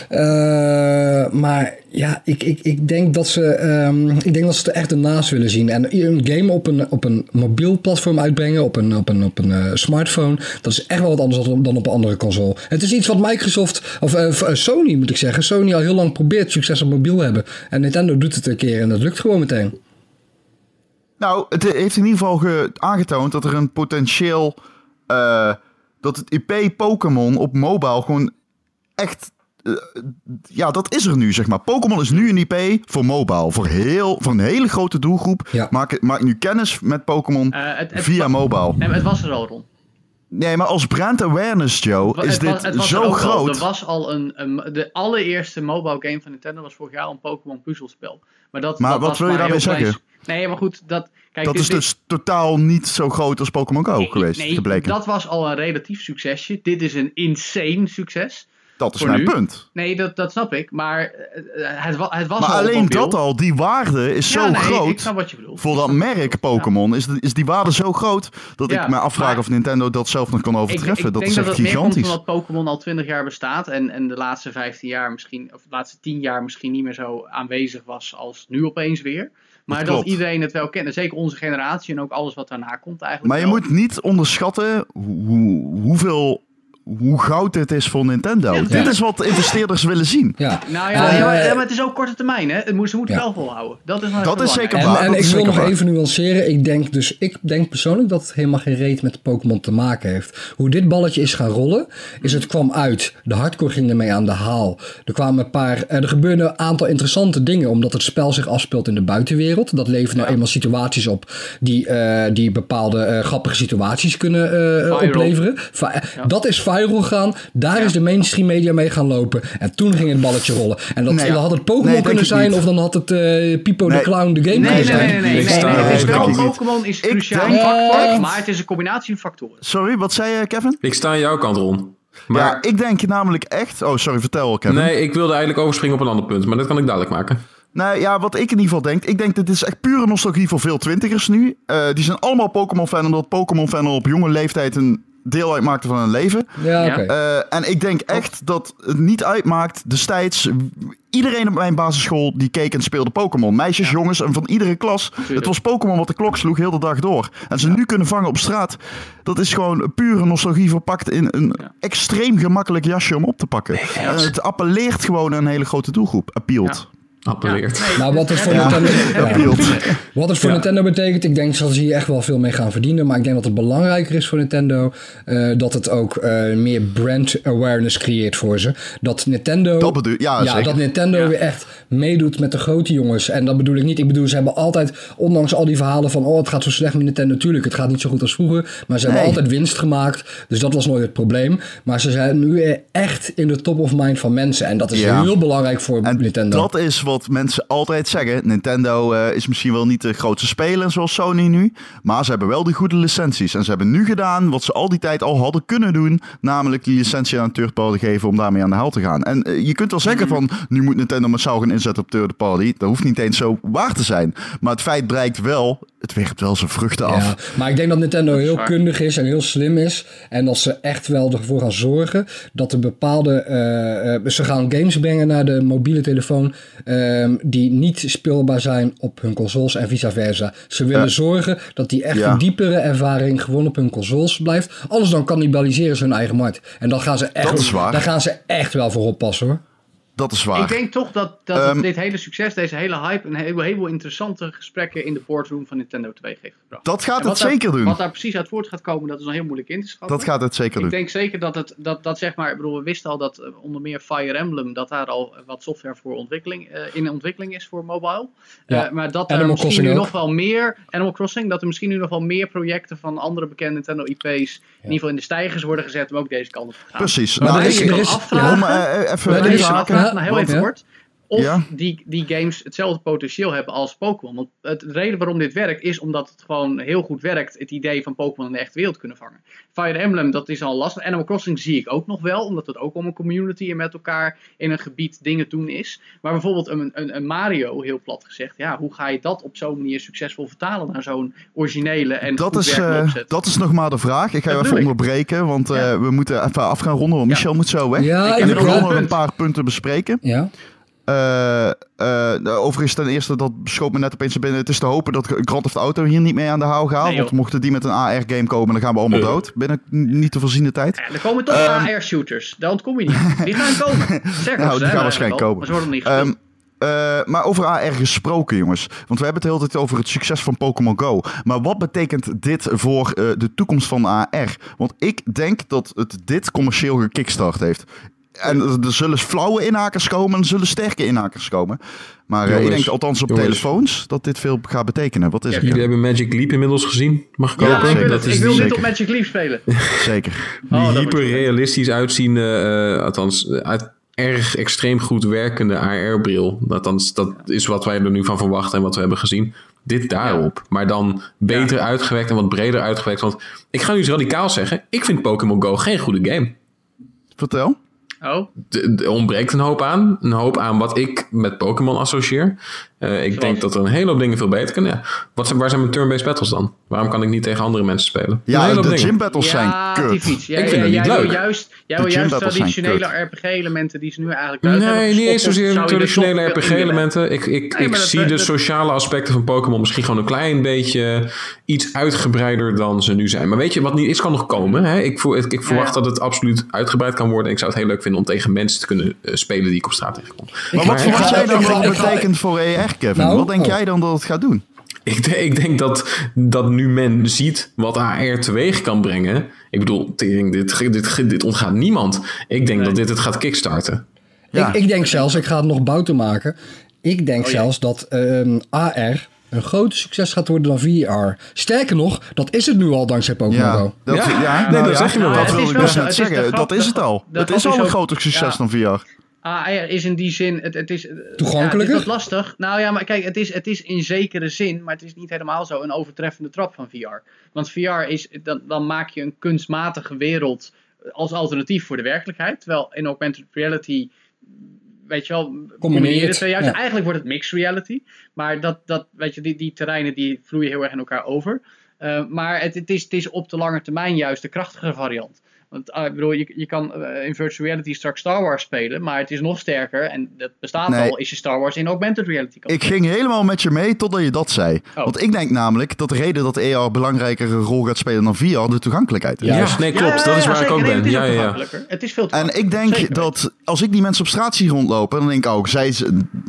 [SPEAKER 4] Eh, maar ja, ik, ik, ik, denk dat ze, ehm, ik denk dat ze er echt ernaast willen zien. En een game op een, op een mobiel platform uitbrengen, op een, op een, op een eh, smartphone, dat is echt wel wat anders dan, op een andere console. Het is iets wat Microsoft, of eh, eh, Sony moet ik zeggen, Sony al heel lang probeert succes op mobiel hebben. En Nintendo doet het een keer en dat lukt gewoon meteen.
[SPEAKER 1] Nou, het heeft in ieder geval ge- aangetoond dat er een potentieel. dat het IP Pokémon op mobile gewoon echt. Eh, ja, dat is er nu, zeg maar. Pokémon is nu een IP voor mobile. Voor, heel, voor een hele grote doelgroep.
[SPEAKER 4] Ja.
[SPEAKER 1] Maak, maak nu kennis met Pokémon
[SPEAKER 2] Eh, het, het,
[SPEAKER 1] via mobile.
[SPEAKER 2] Nee, maar het was er al, Ron.
[SPEAKER 1] Nee, maar als brand awareness, Joe,
[SPEAKER 2] Het
[SPEAKER 1] is
[SPEAKER 2] was-
[SPEAKER 1] dit
[SPEAKER 2] het was er
[SPEAKER 1] zo
[SPEAKER 2] ook al.
[SPEAKER 1] groot.
[SPEAKER 2] Er was al een, een- de allereerste mobile game van Nintendo was vorig jaar een Pokémon puzzelspel. Maar, dat,
[SPEAKER 1] Maar
[SPEAKER 2] dat
[SPEAKER 1] wat
[SPEAKER 2] was
[SPEAKER 1] wil je daarmee zeggen?
[SPEAKER 2] Nee, maar goed, dat, kijk,
[SPEAKER 1] dat
[SPEAKER 2] dit-
[SPEAKER 1] is
[SPEAKER 2] dit-
[SPEAKER 1] dus totaal niet zo groot als Pokémon Go
[SPEAKER 2] nee,
[SPEAKER 1] geweest,
[SPEAKER 2] nee,
[SPEAKER 1] gebleken. Dat
[SPEAKER 2] was al een relatief succesje. Dit is een insane succes.
[SPEAKER 1] Is
[SPEAKER 2] voor
[SPEAKER 1] mijn
[SPEAKER 2] nu.
[SPEAKER 1] punt.
[SPEAKER 2] Nee, dat, dat snap ik. Maar eh, eh, het, wa- het was
[SPEAKER 1] Maar
[SPEAKER 2] al
[SPEAKER 1] alleen dat al, die waarde is
[SPEAKER 2] Ja,
[SPEAKER 1] zo
[SPEAKER 2] nee, Ik
[SPEAKER 1] groot.
[SPEAKER 2] snap wat je bedoelt.
[SPEAKER 1] Voor dat merk Pokémon is, is die waarde zo groot dat
[SPEAKER 2] Ja,
[SPEAKER 1] ik me afvraag
[SPEAKER 2] maar-
[SPEAKER 1] of Nintendo dat zelf nog kan
[SPEAKER 2] Ik,
[SPEAKER 1] overtreffen.
[SPEAKER 2] ik
[SPEAKER 1] dat
[SPEAKER 2] denk
[SPEAKER 1] is
[SPEAKER 2] dat
[SPEAKER 1] echt
[SPEAKER 2] het meer komt
[SPEAKER 1] gigantisch.
[SPEAKER 2] omdat Pokémon al 20 jaar bestaat en, en de laatste 15 jaar misschien, of de laatste 10 jaar misschien niet meer zo aanwezig was als nu opeens weer. Maar
[SPEAKER 1] Dat
[SPEAKER 2] dat, iedereen het wel kent, en zeker onze generatie en ook alles wat daarna komt eigenlijk.
[SPEAKER 1] Maar je
[SPEAKER 2] wel.
[SPEAKER 1] moet niet onderschatten hoe, hoeveel, hoe goud dit is voor Nintendo.
[SPEAKER 2] Ja,
[SPEAKER 1] dit is wat investeerders willen zien.
[SPEAKER 4] Ja.
[SPEAKER 2] Nou ja,
[SPEAKER 4] Eh,
[SPEAKER 2] ja, maar, ja, maar het is ook korte termijn, hè? Het moet, ze moeten
[SPEAKER 4] Ja.
[SPEAKER 2] wel volhouden. Dat is,
[SPEAKER 1] Dat is zeker
[SPEAKER 2] belangrijk.
[SPEAKER 1] waar.
[SPEAKER 4] En, ik wil nog
[SPEAKER 1] waar.
[SPEAKER 4] even nuanceren. Ik denk dus, ik denk persoonlijk dat het helemaal geen reet met Pokémon te maken heeft. Hoe dit balletje is gaan rollen, is het kwam uit. De hardcore ging ermee aan de haal. Er kwamen een paar, eh, er gebeurden een aantal interessante dingen, omdat het spel zich afspeelt in de buitenwereld. Dat levert nou eenmaal situaties op die, eh, die bepaalde eh, grappige situaties kunnen eh, opleveren. Va- Dat is viral gaan. Daar is de mainstream media mee gaan lopen. En toen ging het balletje rollen. En dat,
[SPEAKER 1] Nee.
[SPEAKER 4] dan had het Pokémon
[SPEAKER 1] Nee,
[SPEAKER 4] kunnen zijn, of dan had het eh Pipo
[SPEAKER 1] Nee.
[SPEAKER 4] de Clown de game
[SPEAKER 2] Nee,
[SPEAKER 4] kunnen
[SPEAKER 2] nee,
[SPEAKER 4] zijn.
[SPEAKER 2] nee, nee, nee, nee. Pokémon is cruciaal factor, maar het is een combinatie van factoren.
[SPEAKER 1] Sorry, wat zei je, Kevin?
[SPEAKER 3] Ik sta aan jouw kant, Ron. Maar
[SPEAKER 1] Ja, ik denk namelijk echt... Oh, sorry, vertel, Kevin.
[SPEAKER 3] nee, ik wilde eigenlijk overspringen op een ander punt, maar dat kan ik dadelijk maken.
[SPEAKER 1] Nou ja, wat ik in ieder geval denk, ik denk dat dit is echt pure nostalgie voor veel twintigers nu. Eh, die zijn allemaal Pokémon-fan, omdat Pokémon-fan al op jonge leeftijd een deel uitmaakte van hun leven.
[SPEAKER 4] Ja.
[SPEAKER 1] Eh, en ik denk echt dat het niet uitmaakt destijds. Iedereen op mijn basisschool die keek en speelde Pokémon. Meisjes, jongens en van iedere klas. Het was Pokémon wat de klok sloeg heel de dag door. En ze nu kunnen vangen op straat. Dat is gewoon pure nostalgie verpakt in een
[SPEAKER 2] Ja.
[SPEAKER 1] extreem gemakkelijk jasje om op te pakken. En het appelleert gewoon aan een hele grote doelgroep. Appealt.
[SPEAKER 3] Appelleert.
[SPEAKER 4] Maar wat het voor
[SPEAKER 1] Ja.
[SPEAKER 4] Nintendo, ja. Wat het voor Nintendo betekent, ik denk dat ze hier echt wel veel mee gaan verdienen. Maar ik denk dat het belangrijker is voor Nintendo eh, dat het ook eh, meer brand awareness creëert voor ze. Dat Nintendo,
[SPEAKER 1] Dat bedoel ja, zeker.
[SPEAKER 4] dat Nintendo
[SPEAKER 2] Ja.
[SPEAKER 4] weer echt meedoet met de grote jongens. En dat bedoel ik niet. Ik bedoel, ze hebben altijd, ondanks al die verhalen van, oh het gaat zo slecht met Nintendo. Natuurlijk, het gaat niet zo goed als vroeger. Maar ze hebben altijd winst gemaakt. Dus dat was nooit het probleem. Maar ze zijn nu echt in de top of mind van mensen. En dat is
[SPEAKER 1] Ja.
[SPEAKER 4] heel belangrijk voor
[SPEAKER 1] En
[SPEAKER 4] Nintendo.
[SPEAKER 1] dat is wat mensen altijd zeggen. Nintendo eh, is misschien wel niet de grootste speler zoals Sony nu. Maar ze hebben wel die goede licenties. En ze hebben nu gedaan wat ze al die tijd al hadden kunnen doen. Namelijk die licentie aan een third party geven om daarmee aan de haal te gaan. En eh, je kunt wel zeggen van nu moet Nintendo massaal gaan inzetten op third party. Dat hoeft niet eens zo waar te zijn. Maar het feit bereikt wel, het werpt wel zijn vruchten af.
[SPEAKER 4] Maar ik denk dat Nintendo heel
[SPEAKER 2] waar.
[SPEAKER 4] kundig is en heel slim is. En dat ze echt wel ervoor gaan zorgen dat er bepaalde. eh, eh, ze gaan games brengen naar de mobiele telefoon. ehm, die niet speelbaar zijn op hun consoles en vice versa. Ze willen
[SPEAKER 1] Ja.
[SPEAKER 4] zorgen dat die echt
[SPEAKER 1] Ja.
[SPEAKER 4] een diepere ervaring gewoon op hun consoles blijft. Anders dan cannibaliseren ze hun eigen markt. En dan gaan ze echt,
[SPEAKER 1] Dat is waar.
[SPEAKER 4] daar gaan ze echt wel voor oppassen hoor.
[SPEAKER 1] Dat is waar.
[SPEAKER 2] Ik denk toch dat, dat
[SPEAKER 1] Ehm,
[SPEAKER 2] dit hele succes, deze hele hype, een heleboel, heleboel interessante gesprekken in de boardroom van Nintendo 2 heeft gebracht.
[SPEAKER 1] Dat gaat het
[SPEAKER 2] daar-
[SPEAKER 1] zeker doen.
[SPEAKER 2] Wat daar precies uit voort gaat komen, dat is nog heel moeilijk in te schatten.
[SPEAKER 1] Dat gaat het zeker
[SPEAKER 2] Ik
[SPEAKER 1] doen.
[SPEAKER 2] denk zeker dat het, dat, dat zeg maar, ik bedoel, we wisten al dat eh, onder meer Fire Emblem, dat daar al wat software voor ontwikkeling, eh, in ontwikkeling is voor mobile.
[SPEAKER 4] Ja.
[SPEAKER 2] Eh, maar dat
[SPEAKER 4] Animal
[SPEAKER 2] er misschien
[SPEAKER 4] Crossing
[SPEAKER 2] nu
[SPEAKER 4] ook.
[SPEAKER 2] nog wel meer, Animal Crossing, dat er misschien nu nog wel meer projecten van andere bekende Nintendo IP's, in ieder geval in de stijgers worden gezet om ook deze kant op te gaan.
[SPEAKER 1] Precies.
[SPEAKER 4] Maar
[SPEAKER 1] Nou,
[SPEAKER 4] er is-
[SPEAKER 1] ik-
[SPEAKER 4] er is-
[SPEAKER 2] afvragen,
[SPEAKER 1] om even
[SPEAKER 4] Maar
[SPEAKER 1] even haken.
[SPEAKER 4] Ja,
[SPEAKER 2] nou, heel
[SPEAKER 4] want-
[SPEAKER 2] even
[SPEAKER 4] ja.
[SPEAKER 2] kort. Of
[SPEAKER 1] Ja.
[SPEAKER 2] die, die games hetzelfde potentieel hebben als Pokémon. Want het, de reden waarom dit werkt is omdat het gewoon heel goed werkt. Het idee van Pokémon in de echte wereld kunnen vangen. Fire Emblem, dat is al lastig. Animal Crossing zie ik ook nog wel. Omdat het ook om een community en met elkaar in een gebied dingen doen is. Maar bijvoorbeeld een, een, een Mario, heel plat gezegd. Ja, hoe ga je dat op zo'n manier succesvol vertalen naar zo'n originele en
[SPEAKER 1] Dat is, eh,
[SPEAKER 2] opzet?
[SPEAKER 1] dat is nog maar de vraag. Ik ga je even
[SPEAKER 2] ik.
[SPEAKER 1] onderbreken, want eh, we moeten even af gaan ronden, want
[SPEAKER 2] Ja.
[SPEAKER 1] Michel moet zo weg.
[SPEAKER 4] Ja,
[SPEAKER 1] en
[SPEAKER 2] heb
[SPEAKER 1] ik
[SPEAKER 2] nog
[SPEAKER 1] wil
[SPEAKER 2] wel
[SPEAKER 1] nog
[SPEAKER 2] een
[SPEAKER 1] paar punten bespreken.
[SPEAKER 4] Ja.
[SPEAKER 1] Eh, eh, overigens, ten eerste, dat schoot me net opeens binnen. Het is te hopen dat Grand Theft Auto hier niet mee aan de haal gaat.
[SPEAKER 2] Nee,
[SPEAKER 1] want mochten die met een AR-game komen, dan gaan we allemaal
[SPEAKER 3] Eh.
[SPEAKER 1] dood. Binnen niet te voorziene tijd.
[SPEAKER 2] Ja, er komen toch
[SPEAKER 1] Ehm,
[SPEAKER 2] AR-shooters. Daar ontkom je niet. Die gaan komen. Zeg
[SPEAKER 1] Nou, die
[SPEAKER 2] hè,
[SPEAKER 1] gaan waarschijnlijk komen.
[SPEAKER 2] Maar ze worden nog niet gespeeld.
[SPEAKER 1] Ehm, eh, maar over AR gesproken, jongens. Want we hebben het de hele tijd over het succes van Pokémon Go. Maar wat betekent dit voor eh, de toekomst van AR? Want ik denk dat het dit commercieel gekickstart heeft. En er zullen flauwe inhakers komen en er zullen sterke inhakers komen. Maar eh, ik
[SPEAKER 3] Jongens,
[SPEAKER 1] denk althans op
[SPEAKER 3] jongens.
[SPEAKER 1] telefoons dat dit veel gaat betekenen. Wat is
[SPEAKER 2] Ja,
[SPEAKER 1] het?
[SPEAKER 3] Jullie hebben Magic Leap inmiddels gezien. Mag ik
[SPEAKER 2] Ja,
[SPEAKER 3] hopen?
[SPEAKER 2] ik
[SPEAKER 3] dat is
[SPEAKER 2] ik wil dit op Magic Leap spelen.
[SPEAKER 1] Zeker.
[SPEAKER 3] die
[SPEAKER 2] Oh,
[SPEAKER 3] hyperrealistisch uitziende, eh, althans eh, uit erg extreem goed werkende AR-bril. Althans, dat is wat wij er nu van verwachten en wat we hebben gezien. Dit daarop. Maar dan beter uitgewerkt en wat breder uitgewerkt. Want ik ga nu iets radicaals zeggen. Ik vind Pokémon Go geen goede game.
[SPEAKER 1] Vertel.
[SPEAKER 2] Oh,
[SPEAKER 3] Er ontbreekt een hoop aan. Een hoop aan wat ik met Pokémon associeer. Eh, ik
[SPEAKER 2] Zoals?
[SPEAKER 3] denk dat er een hele hoop dingen veel beter kunnen. Ja. Wat zijn, waar zijn mijn turn-based battles dan? Waarom kan ik niet tegen andere mensen spelen? Een
[SPEAKER 1] Ja, de
[SPEAKER 3] dingen.
[SPEAKER 1] gym battles zijn
[SPEAKER 2] ja,
[SPEAKER 1] kut.
[SPEAKER 2] die fiets. Ja,
[SPEAKER 3] Ik vind
[SPEAKER 2] ja,
[SPEAKER 3] het niet leuk.
[SPEAKER 2] Wil juist, jij wil juist traditionele RPG-elementen die ze nu eigenlijk buiten
[SPEAKER 3] Nee,
[SPEAKER 2] hebben
[SPEAKER 3] niet eens zozeer
[SPEAKER 2] er
[SPEAKER 3] traditionele. RPG-elementen. Ik, ik,
[SPEAKER 2] Nee,
[SPEAKER 3] ik
[SPEAKER 2] maar dat-
[SPEAKER 3] zie de
[SPEAKER 2] dat-
[SPEAKER 3] sociale aspecten van Pokémon misschien gewoon een klein beetje iets uitgebreider dan ze nu zijn. Maar weet je, wat niet is, kan nog komen. Hè? Ik, ik, ik verwacht
[SPEAKER 2] Ja.
[SPEAKER 3] dat het absoluut uitgebreid kan worden. En ik zou het heel leuk vinden om tegen mensen te kunnen eh, spelen die ik op straat tegenkom.
[SPEAKER 1] Maar
[SPEAKER 3] Maar
[SPEAKER 1] wat verwacht jij dan betekent voor ER, Kevin?
[SPEAKER 4] Nou,
[SPEAKER 1] wat denk
[SPEAKER 4] oh.
[SPEAKER 1] jij dan dat het gaat doen?
[SPEAKER 3] Ik, de- ik denk dat, dat nu men ziet wat AR teweeg kan brengen. Ik bedoel, tering, dit, dit, dit ontgaat niemand. Ik denk dat dit het gaat kickstarten.
[SPEAKER 1] Ja.
[SPEAKER 4] Ik, ik denk zelfs, ik ga het nog bouter maken. Ik denk
[SPEAKER 2] Oh, ja.
[SPEAKER 4] zelfs dat ehm, AR een groter succes gaat worden dan VR. Sterker nog, dat is het nu al dankzij Pokémon
[SPEAKER 1] Ja,
[SPEAKER 4] Go.
[SPEAKER 1] dat,
[SPEAKER 3] Ja.
[SPEAKER 1] ja,
[SPEAKER 3] Nee,
[SPEAKER 1] nou
[SPEAKER 3] dat
[SPEAKER 1] ja,
[SPEAKER 3] zeg je wel.
[SPEAKER 1] Dat wil
[SPEAKER 2] is
[SPEAKER 1] ik dus net zeggen. Dat is het al. Het
[SPEAKER 2] grap
[SPEAKER 1] is al een groter succes
[SPEAKER 2] ja.
[SPEAKER 1] dan VR.
[SPEAKER 2] AR is in die zin, het, het is... eh,
[SPEAKER 4] Toegankelijker?
[SPEAKER 2] Ja, het is wat lastig. Nou ja, maar kijk, het is, het is in zekere zin, maar het is niet helemaal zo een overtreffende trap van VR. Want VR is, dan, dan maak je een kunstmatige wereld als alternatief voor de werkelijkheid. Terwijl in augmented reality, weet je wel, de twee juist.
[SPEAKER 4] ja.
[SPEAKER 2] Eigenlijk wordt het mixed reality. Maar dat, dat weet je, die, die terreinen die vloeien heel erg in elkaar over. Eh, maar het, het, is, het is op de lange termijn juist de krachtigere variant. Want eh, ik bedoel, je, je kan eh, in virtual reality straks Star Wars spelen, maar het is nog sterker, en dat bestaat
[SPEAKER 1] Nee.
[SPEAKER 2] al, is je Star Wars in augmented reality kan
[SPEAKER 1] Ik ging helemaal met je mee totdat je dat zei.
[SPEAKER 2] Oh.
[SPEAKER 1] Want ik denk namelijk dat de reden dat AR een belangrijkere rol gaat spelen dan VR de toegankelijkheid is.
[SPEAKER 4] Ja.
[SPEAKER 3] Nee, klopt.
[SPEAKER 2] Ja, ja,
[SPEAKER 3] dat is
[SPEAKER 2] ja,
[SPEAKER 3] waar ik ook ben.
[SPEAKER 2] Het is
[SPEAKER 3] Ja, ja, ja.
[SPEAKER 2] Het is veel
[SPEAKER 1] En ik denk
[SPEAKER 2] Zeker.
[SPEAKER 1] dat als ik die mensen op straat zie rondlopen, dan denk ik ook, zij,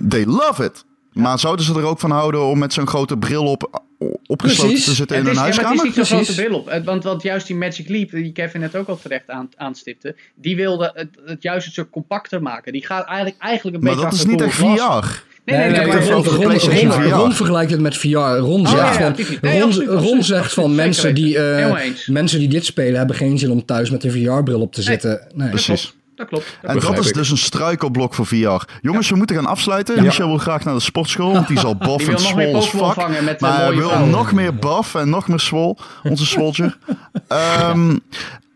[SPEAKER 1] they love it. Maar zouden ze er ook van houden om met zo'n grote bril op opgesloten
[SPEAKER 4] Precies.
[SPEAKER 1] te zitten in
[SPEAKER 2] Het
[SPEAKER 1] een
[SPEAKER 2] is, ja, maar
[SPEAKER 1] huiskamer?
[SPEAKER 2] het is niet zo'n bril op. Het- Want, want juist die Magic Leap, die Kevin net ook al terecht aan, aanstipte, die wilde het, het juist een stuk compacter maken. Die gaat eigenlijk, eigenlijk een
[SPEAKER 1] Maar
[SPEAKER 2] beetje
[SPEAKER 1] dat is niet echt. VR.
[SPEAKER 2] Nee, nee, nee,
[SPEAKER 1] het
[SPEAKER 2] maar-
[SPEAKER 4] Ron, vergelijkt het met VR. Ron zegt
[SPEAKER 2] ja,
[SPEAKER 4] van, Ron, zegt van mensen die, eh, mensen die dit spelen hebben geen zin om thuis met een VR-bril op te zitten. Nee.
[SPEAKER 1] Precies.
[SPEAKER 2] Dat klopt. Dat
[SPEAKER 1] En dat is
[SPEAKER 3] ik.
[SPEAKER 1] dus een struikelblok voor VR. Jongens, we moeten gaan afsluiten. Michel wil graag naar de sportschool, want die is al buff
[SPEAKER 2] Die
[SPEAKER 1] en
[SPEAKER 2] wil nog meer
[SPEAKER 1] swol
[SPEAKER 2] Pokémon
[SPEAKER 1] fuck.
[SPEAKER 2] vangen met
[SPEAKER 1] Maar wil
[SPEAKER 2] vrouwen.
[SPEAKER 1] nog meer buff en nog meer swol. Onze swolger. Ehm,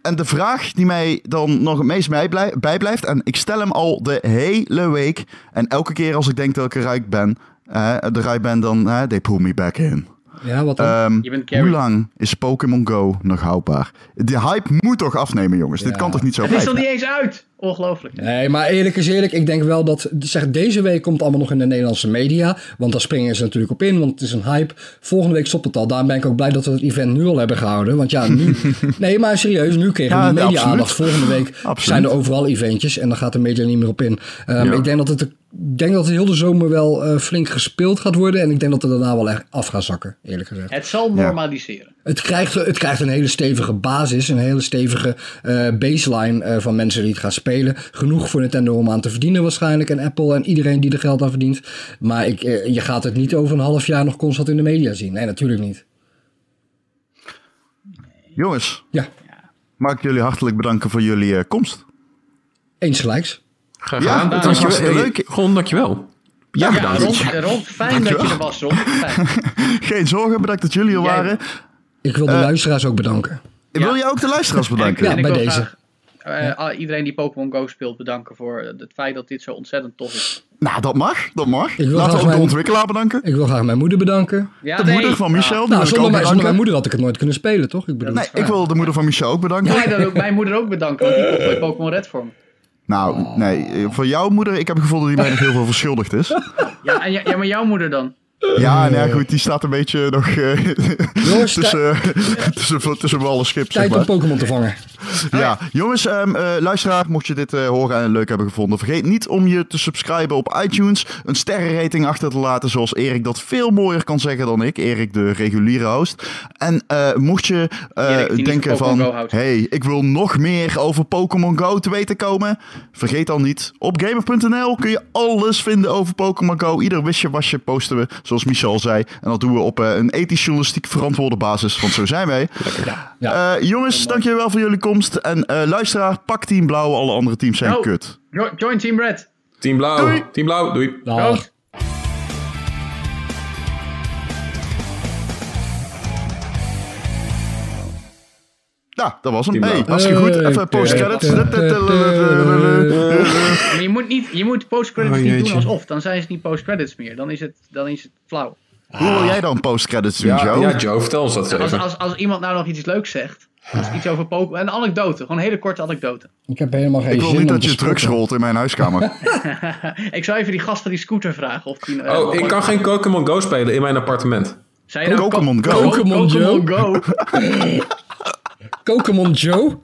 [SPEAKER 1] en de vraag die mij dan nog het meest bij blij- bijblijft, en ik stel hem al de hele week. En elke keer als ik denk dat ik eruit ben, eh, eruit ben, dan eh, they pull me back in.
[SPEAKER 4] Ja, wat
[SPEAKER 2] Carrie.
[SPEAKER 1] hoe lang is Pokémon Go nog houdbaar? De hype moet toch afnemen, jongens? Dit
[SPEAKER 4] Ja.
[SPEAKER 1] kan toch niet zo
[SPEAKER 2] Het is
[SPEAKER 1] blijven?
[SPEAKER 2] nog niet eens uit. Ongelooflijk.
[SPEAKER 4] Nee, maar eerlijk is eerlijk. Ik denk wel dat zeg, deze week komt het allemaal nog in de Nederlandse media. Want daar springen ze natuurlijk op in, want het is een hype. Volgende week stopt het al. Daarom ben ik ook blij dat we het event nu al hebben gehouden. Want ja, nu... nee, maar serieus, nu kregen we
[SPEAKER 1] Ja,
[SPEAKER 4] media-aandacht.
[SPEAKER 1] absoluut.
[SPEAKER 4] Volgende week
[SPEAKER 1] Absoluut.
[SPEAKER 4] zijn er overal eventjes en dan gaat de media niet meer op in. Ehm,
[SPEAKER 3] Ja.
[SPEAKER 4] Ik denk dat het... Ik denk dat het heel de zomer wel eh, flink gespeeld gaat worden. En ik denk dat het daarna wel echt af gaat zakken, eerlijk gezegd.
[SPEAKER 2] Het zal normaliseren.
[SPEAKER 4] Het krijgt, het krijgt een hele stevige basis, een hele stevige eh, baseline eh, van mensen die het gaan spelen. Genoeg voor Nintendo om aan te verdienen waarschijnlijk en Apple en iedereen die er geld aan verdient. Maar ik, eh, je gaat het niet over een half jaar nog constant in de media zien. Nee, natuurlijk niet.
[SPEAKER 1] Jongens,
[SPEAKER 4] Ja,
[SPEAKER 1] mag ik jullie hartelijk bedanken voor jullie eh, komst.
[SPEAKER 4] eens gelijks.
[SPEAKER 3] Graag
[SPEAKER 1] Ja,
[SPEAKER 3] gedaan.
[SPEAKER 1] dat was
[SPEAKER 3] Dankjewel.
[SPEAKER 1] hartstikke
[SPEAKER 3] Hey,
[SPEAKER 1] leuk.
[SPEAKER 3] Ron, dankjewel. Ja,
[SPEAKER 2] Ja. Ron, Ron, fijn dat je er was, Ron. Fijn.
[SPEAKER 1] Geen zorgen, bedankt dat jullie er
[SPEAKER 2] Jij-
[SPEAKER 1] waren.
[SPEAKER 4] Ik wil de
[SPEAKER 1] Eh,
[SPEAKER 4] luisteraars ook bedanken.
[SPEAKER 1] Wil je ook de luisteraars bedanken?
[SPEAKER 4] Ja,
[SPEAKER 2] ik
[SPEAKER 4] bij deze.
[SPEAKER 2] graag, eh, iedereen die Pokémon Go speelt bedanken voor het feit dat dit zo ontzettend tof is.
[SPEAKER 1] Nou, dat mag. Dat mag.
[SPEAKER 4] wil
[SPEAKER 1] Laten
[SPEAKER 4] graag
[SPEAKER 1] we ook de
[SPEAKER 4] mijn-
[SPEAKER 1] ontwikkelaar bedanken.
[SPEAKER 4] Ik wil graag mijn moeder bedanken.
[SPEAKER 2] Ja,
[SPEAKER 1] De
[SPEAKER 2] nee.
[SPEAKER 1] moeder van Michel. die wil
[SPEAKER 4] Nou,
[SPEAKER 1] ik
[SPEAKER 4] zonder, mijn, zonder
[SPEAKER 1] bedanken.
[SPEAKER 4] mijn moeder had ik het nooit kunnen spelen, toch? Ik bedoel,
[SPEAKER 1] Nee, ik wil de moeder van Michel ook bedanken.
[SPEAKER 2] Ja, dan ook mijn moeder ook bedanken, want die komt bij Pokémon Red voor me.
[SPEAKER 1] Nou, nee. Voor jouw moeder, ik heb het gevoel dat die mij nog heel veel verschuldigd is.
[SPEAKER 2] Ja, en ja, ja, maar jouw moeder dan?
[SPEAKER 1] Ja, nou ja, goed, die staat een beetje nog eh,
[SPEAKER 4] Jongens,
[SPEAKER 1] tussen, tussen, tussen wal en schip, zeg
[SPEAKER 4] tijd
[SPEAKER 1] maar.
[SPEAKER 4] om Pokémon te vangen.
[SPEAKER 1] Ja, jongens, ehm, eh, luisteraar, mocht je dit eh, horen en leuk hebben gevonden, vergeet niet om je te subscriben op iTunes, een sterrenrating achter te laten, zoals Erik dat veel mooier kan zeggen dan ik, Erik de reguliere host. En eh, mocht je eh,
[SPEAKER 2] Erik,
[SPEAKER 1] denken
[SPEAKER 2] van
[SPEAKER 1] hey, ik wil nog meer over Pokémon Go te weten komen, vergeet dan niet, op gamer.nl kun je alles vinden over Pokémon Go. Ieder wisje wasje posten we, zoals Michel zei, en dat doen we op eh, een ethisch journalistiek verantwoorde basis, want zo zijn wij.
[SPEAKER 4] Ja.
[SPEAKER 1] Eh, jongens, dankjewel voor jullie komst. En eh, luisteraar, pak Team Blauw. Alle andere teams zijn
[SPEAKER 2] Oh.
[SPEAKER 1] kut.
[SPEAKER 2] Jo- Join Team Red.
[SPEAKER 3] Team Blauw.
[SPEAKER 1] Doei.
[SPEAKER 3] Team Blauw, doei.
[SPEAKER 4] Dag.
[SPEAKER 1] Nou, dat was hem. Hey,
[SPEAKER 3] Blauw.
[SPEAKER 1] hartstikke goed. Even post-credits.
[SPEAKER 2] Maar je moet, niet, je moet post-credits
[SPEAKER 3] Oh,
[SPEAKER 2] niet doen alsof. Dan zijn ze niet post-credits meer. Dan is het, dan is het flauw.
[SPEAKER 1] Hoe wil jij dan post-credits doen,
[SPEAKER 3] Ja,
[SPEAKER 1] Joe?
[SPEAKER 3] ja, Joe, vertel ons dat
[SPEAKER 2] Als,
[SPEAKER 3] even.
[SPEAKER 2] als, als iemand nou nog iets leuks zegt. Als iets over Pokémon. Een anekdote. Gewoon een hele korte anekdote.
[SPEAKER 4] Ik heb helemaal geen
[SPEAKER 1] Ik wil
[SPEAKER 4] zin
[SPEAKER 1] niet dat je drugs rolt in mijn huiskamer.
[SPEAKER 2] Ik zou even die gast van die scooter vragen. Of die, eh,
[SPEAKER 3] Oh, ik kan geen Pokémon Go spelen in mijn appartement.
[SPEAKER 2] Je
[SPEAKER 1] Pokémon Go.
[SPEAKER 4] Pokémon
[SPEAKER 2] Pokémon Go,
[SPEAKER 4] come on, Joe.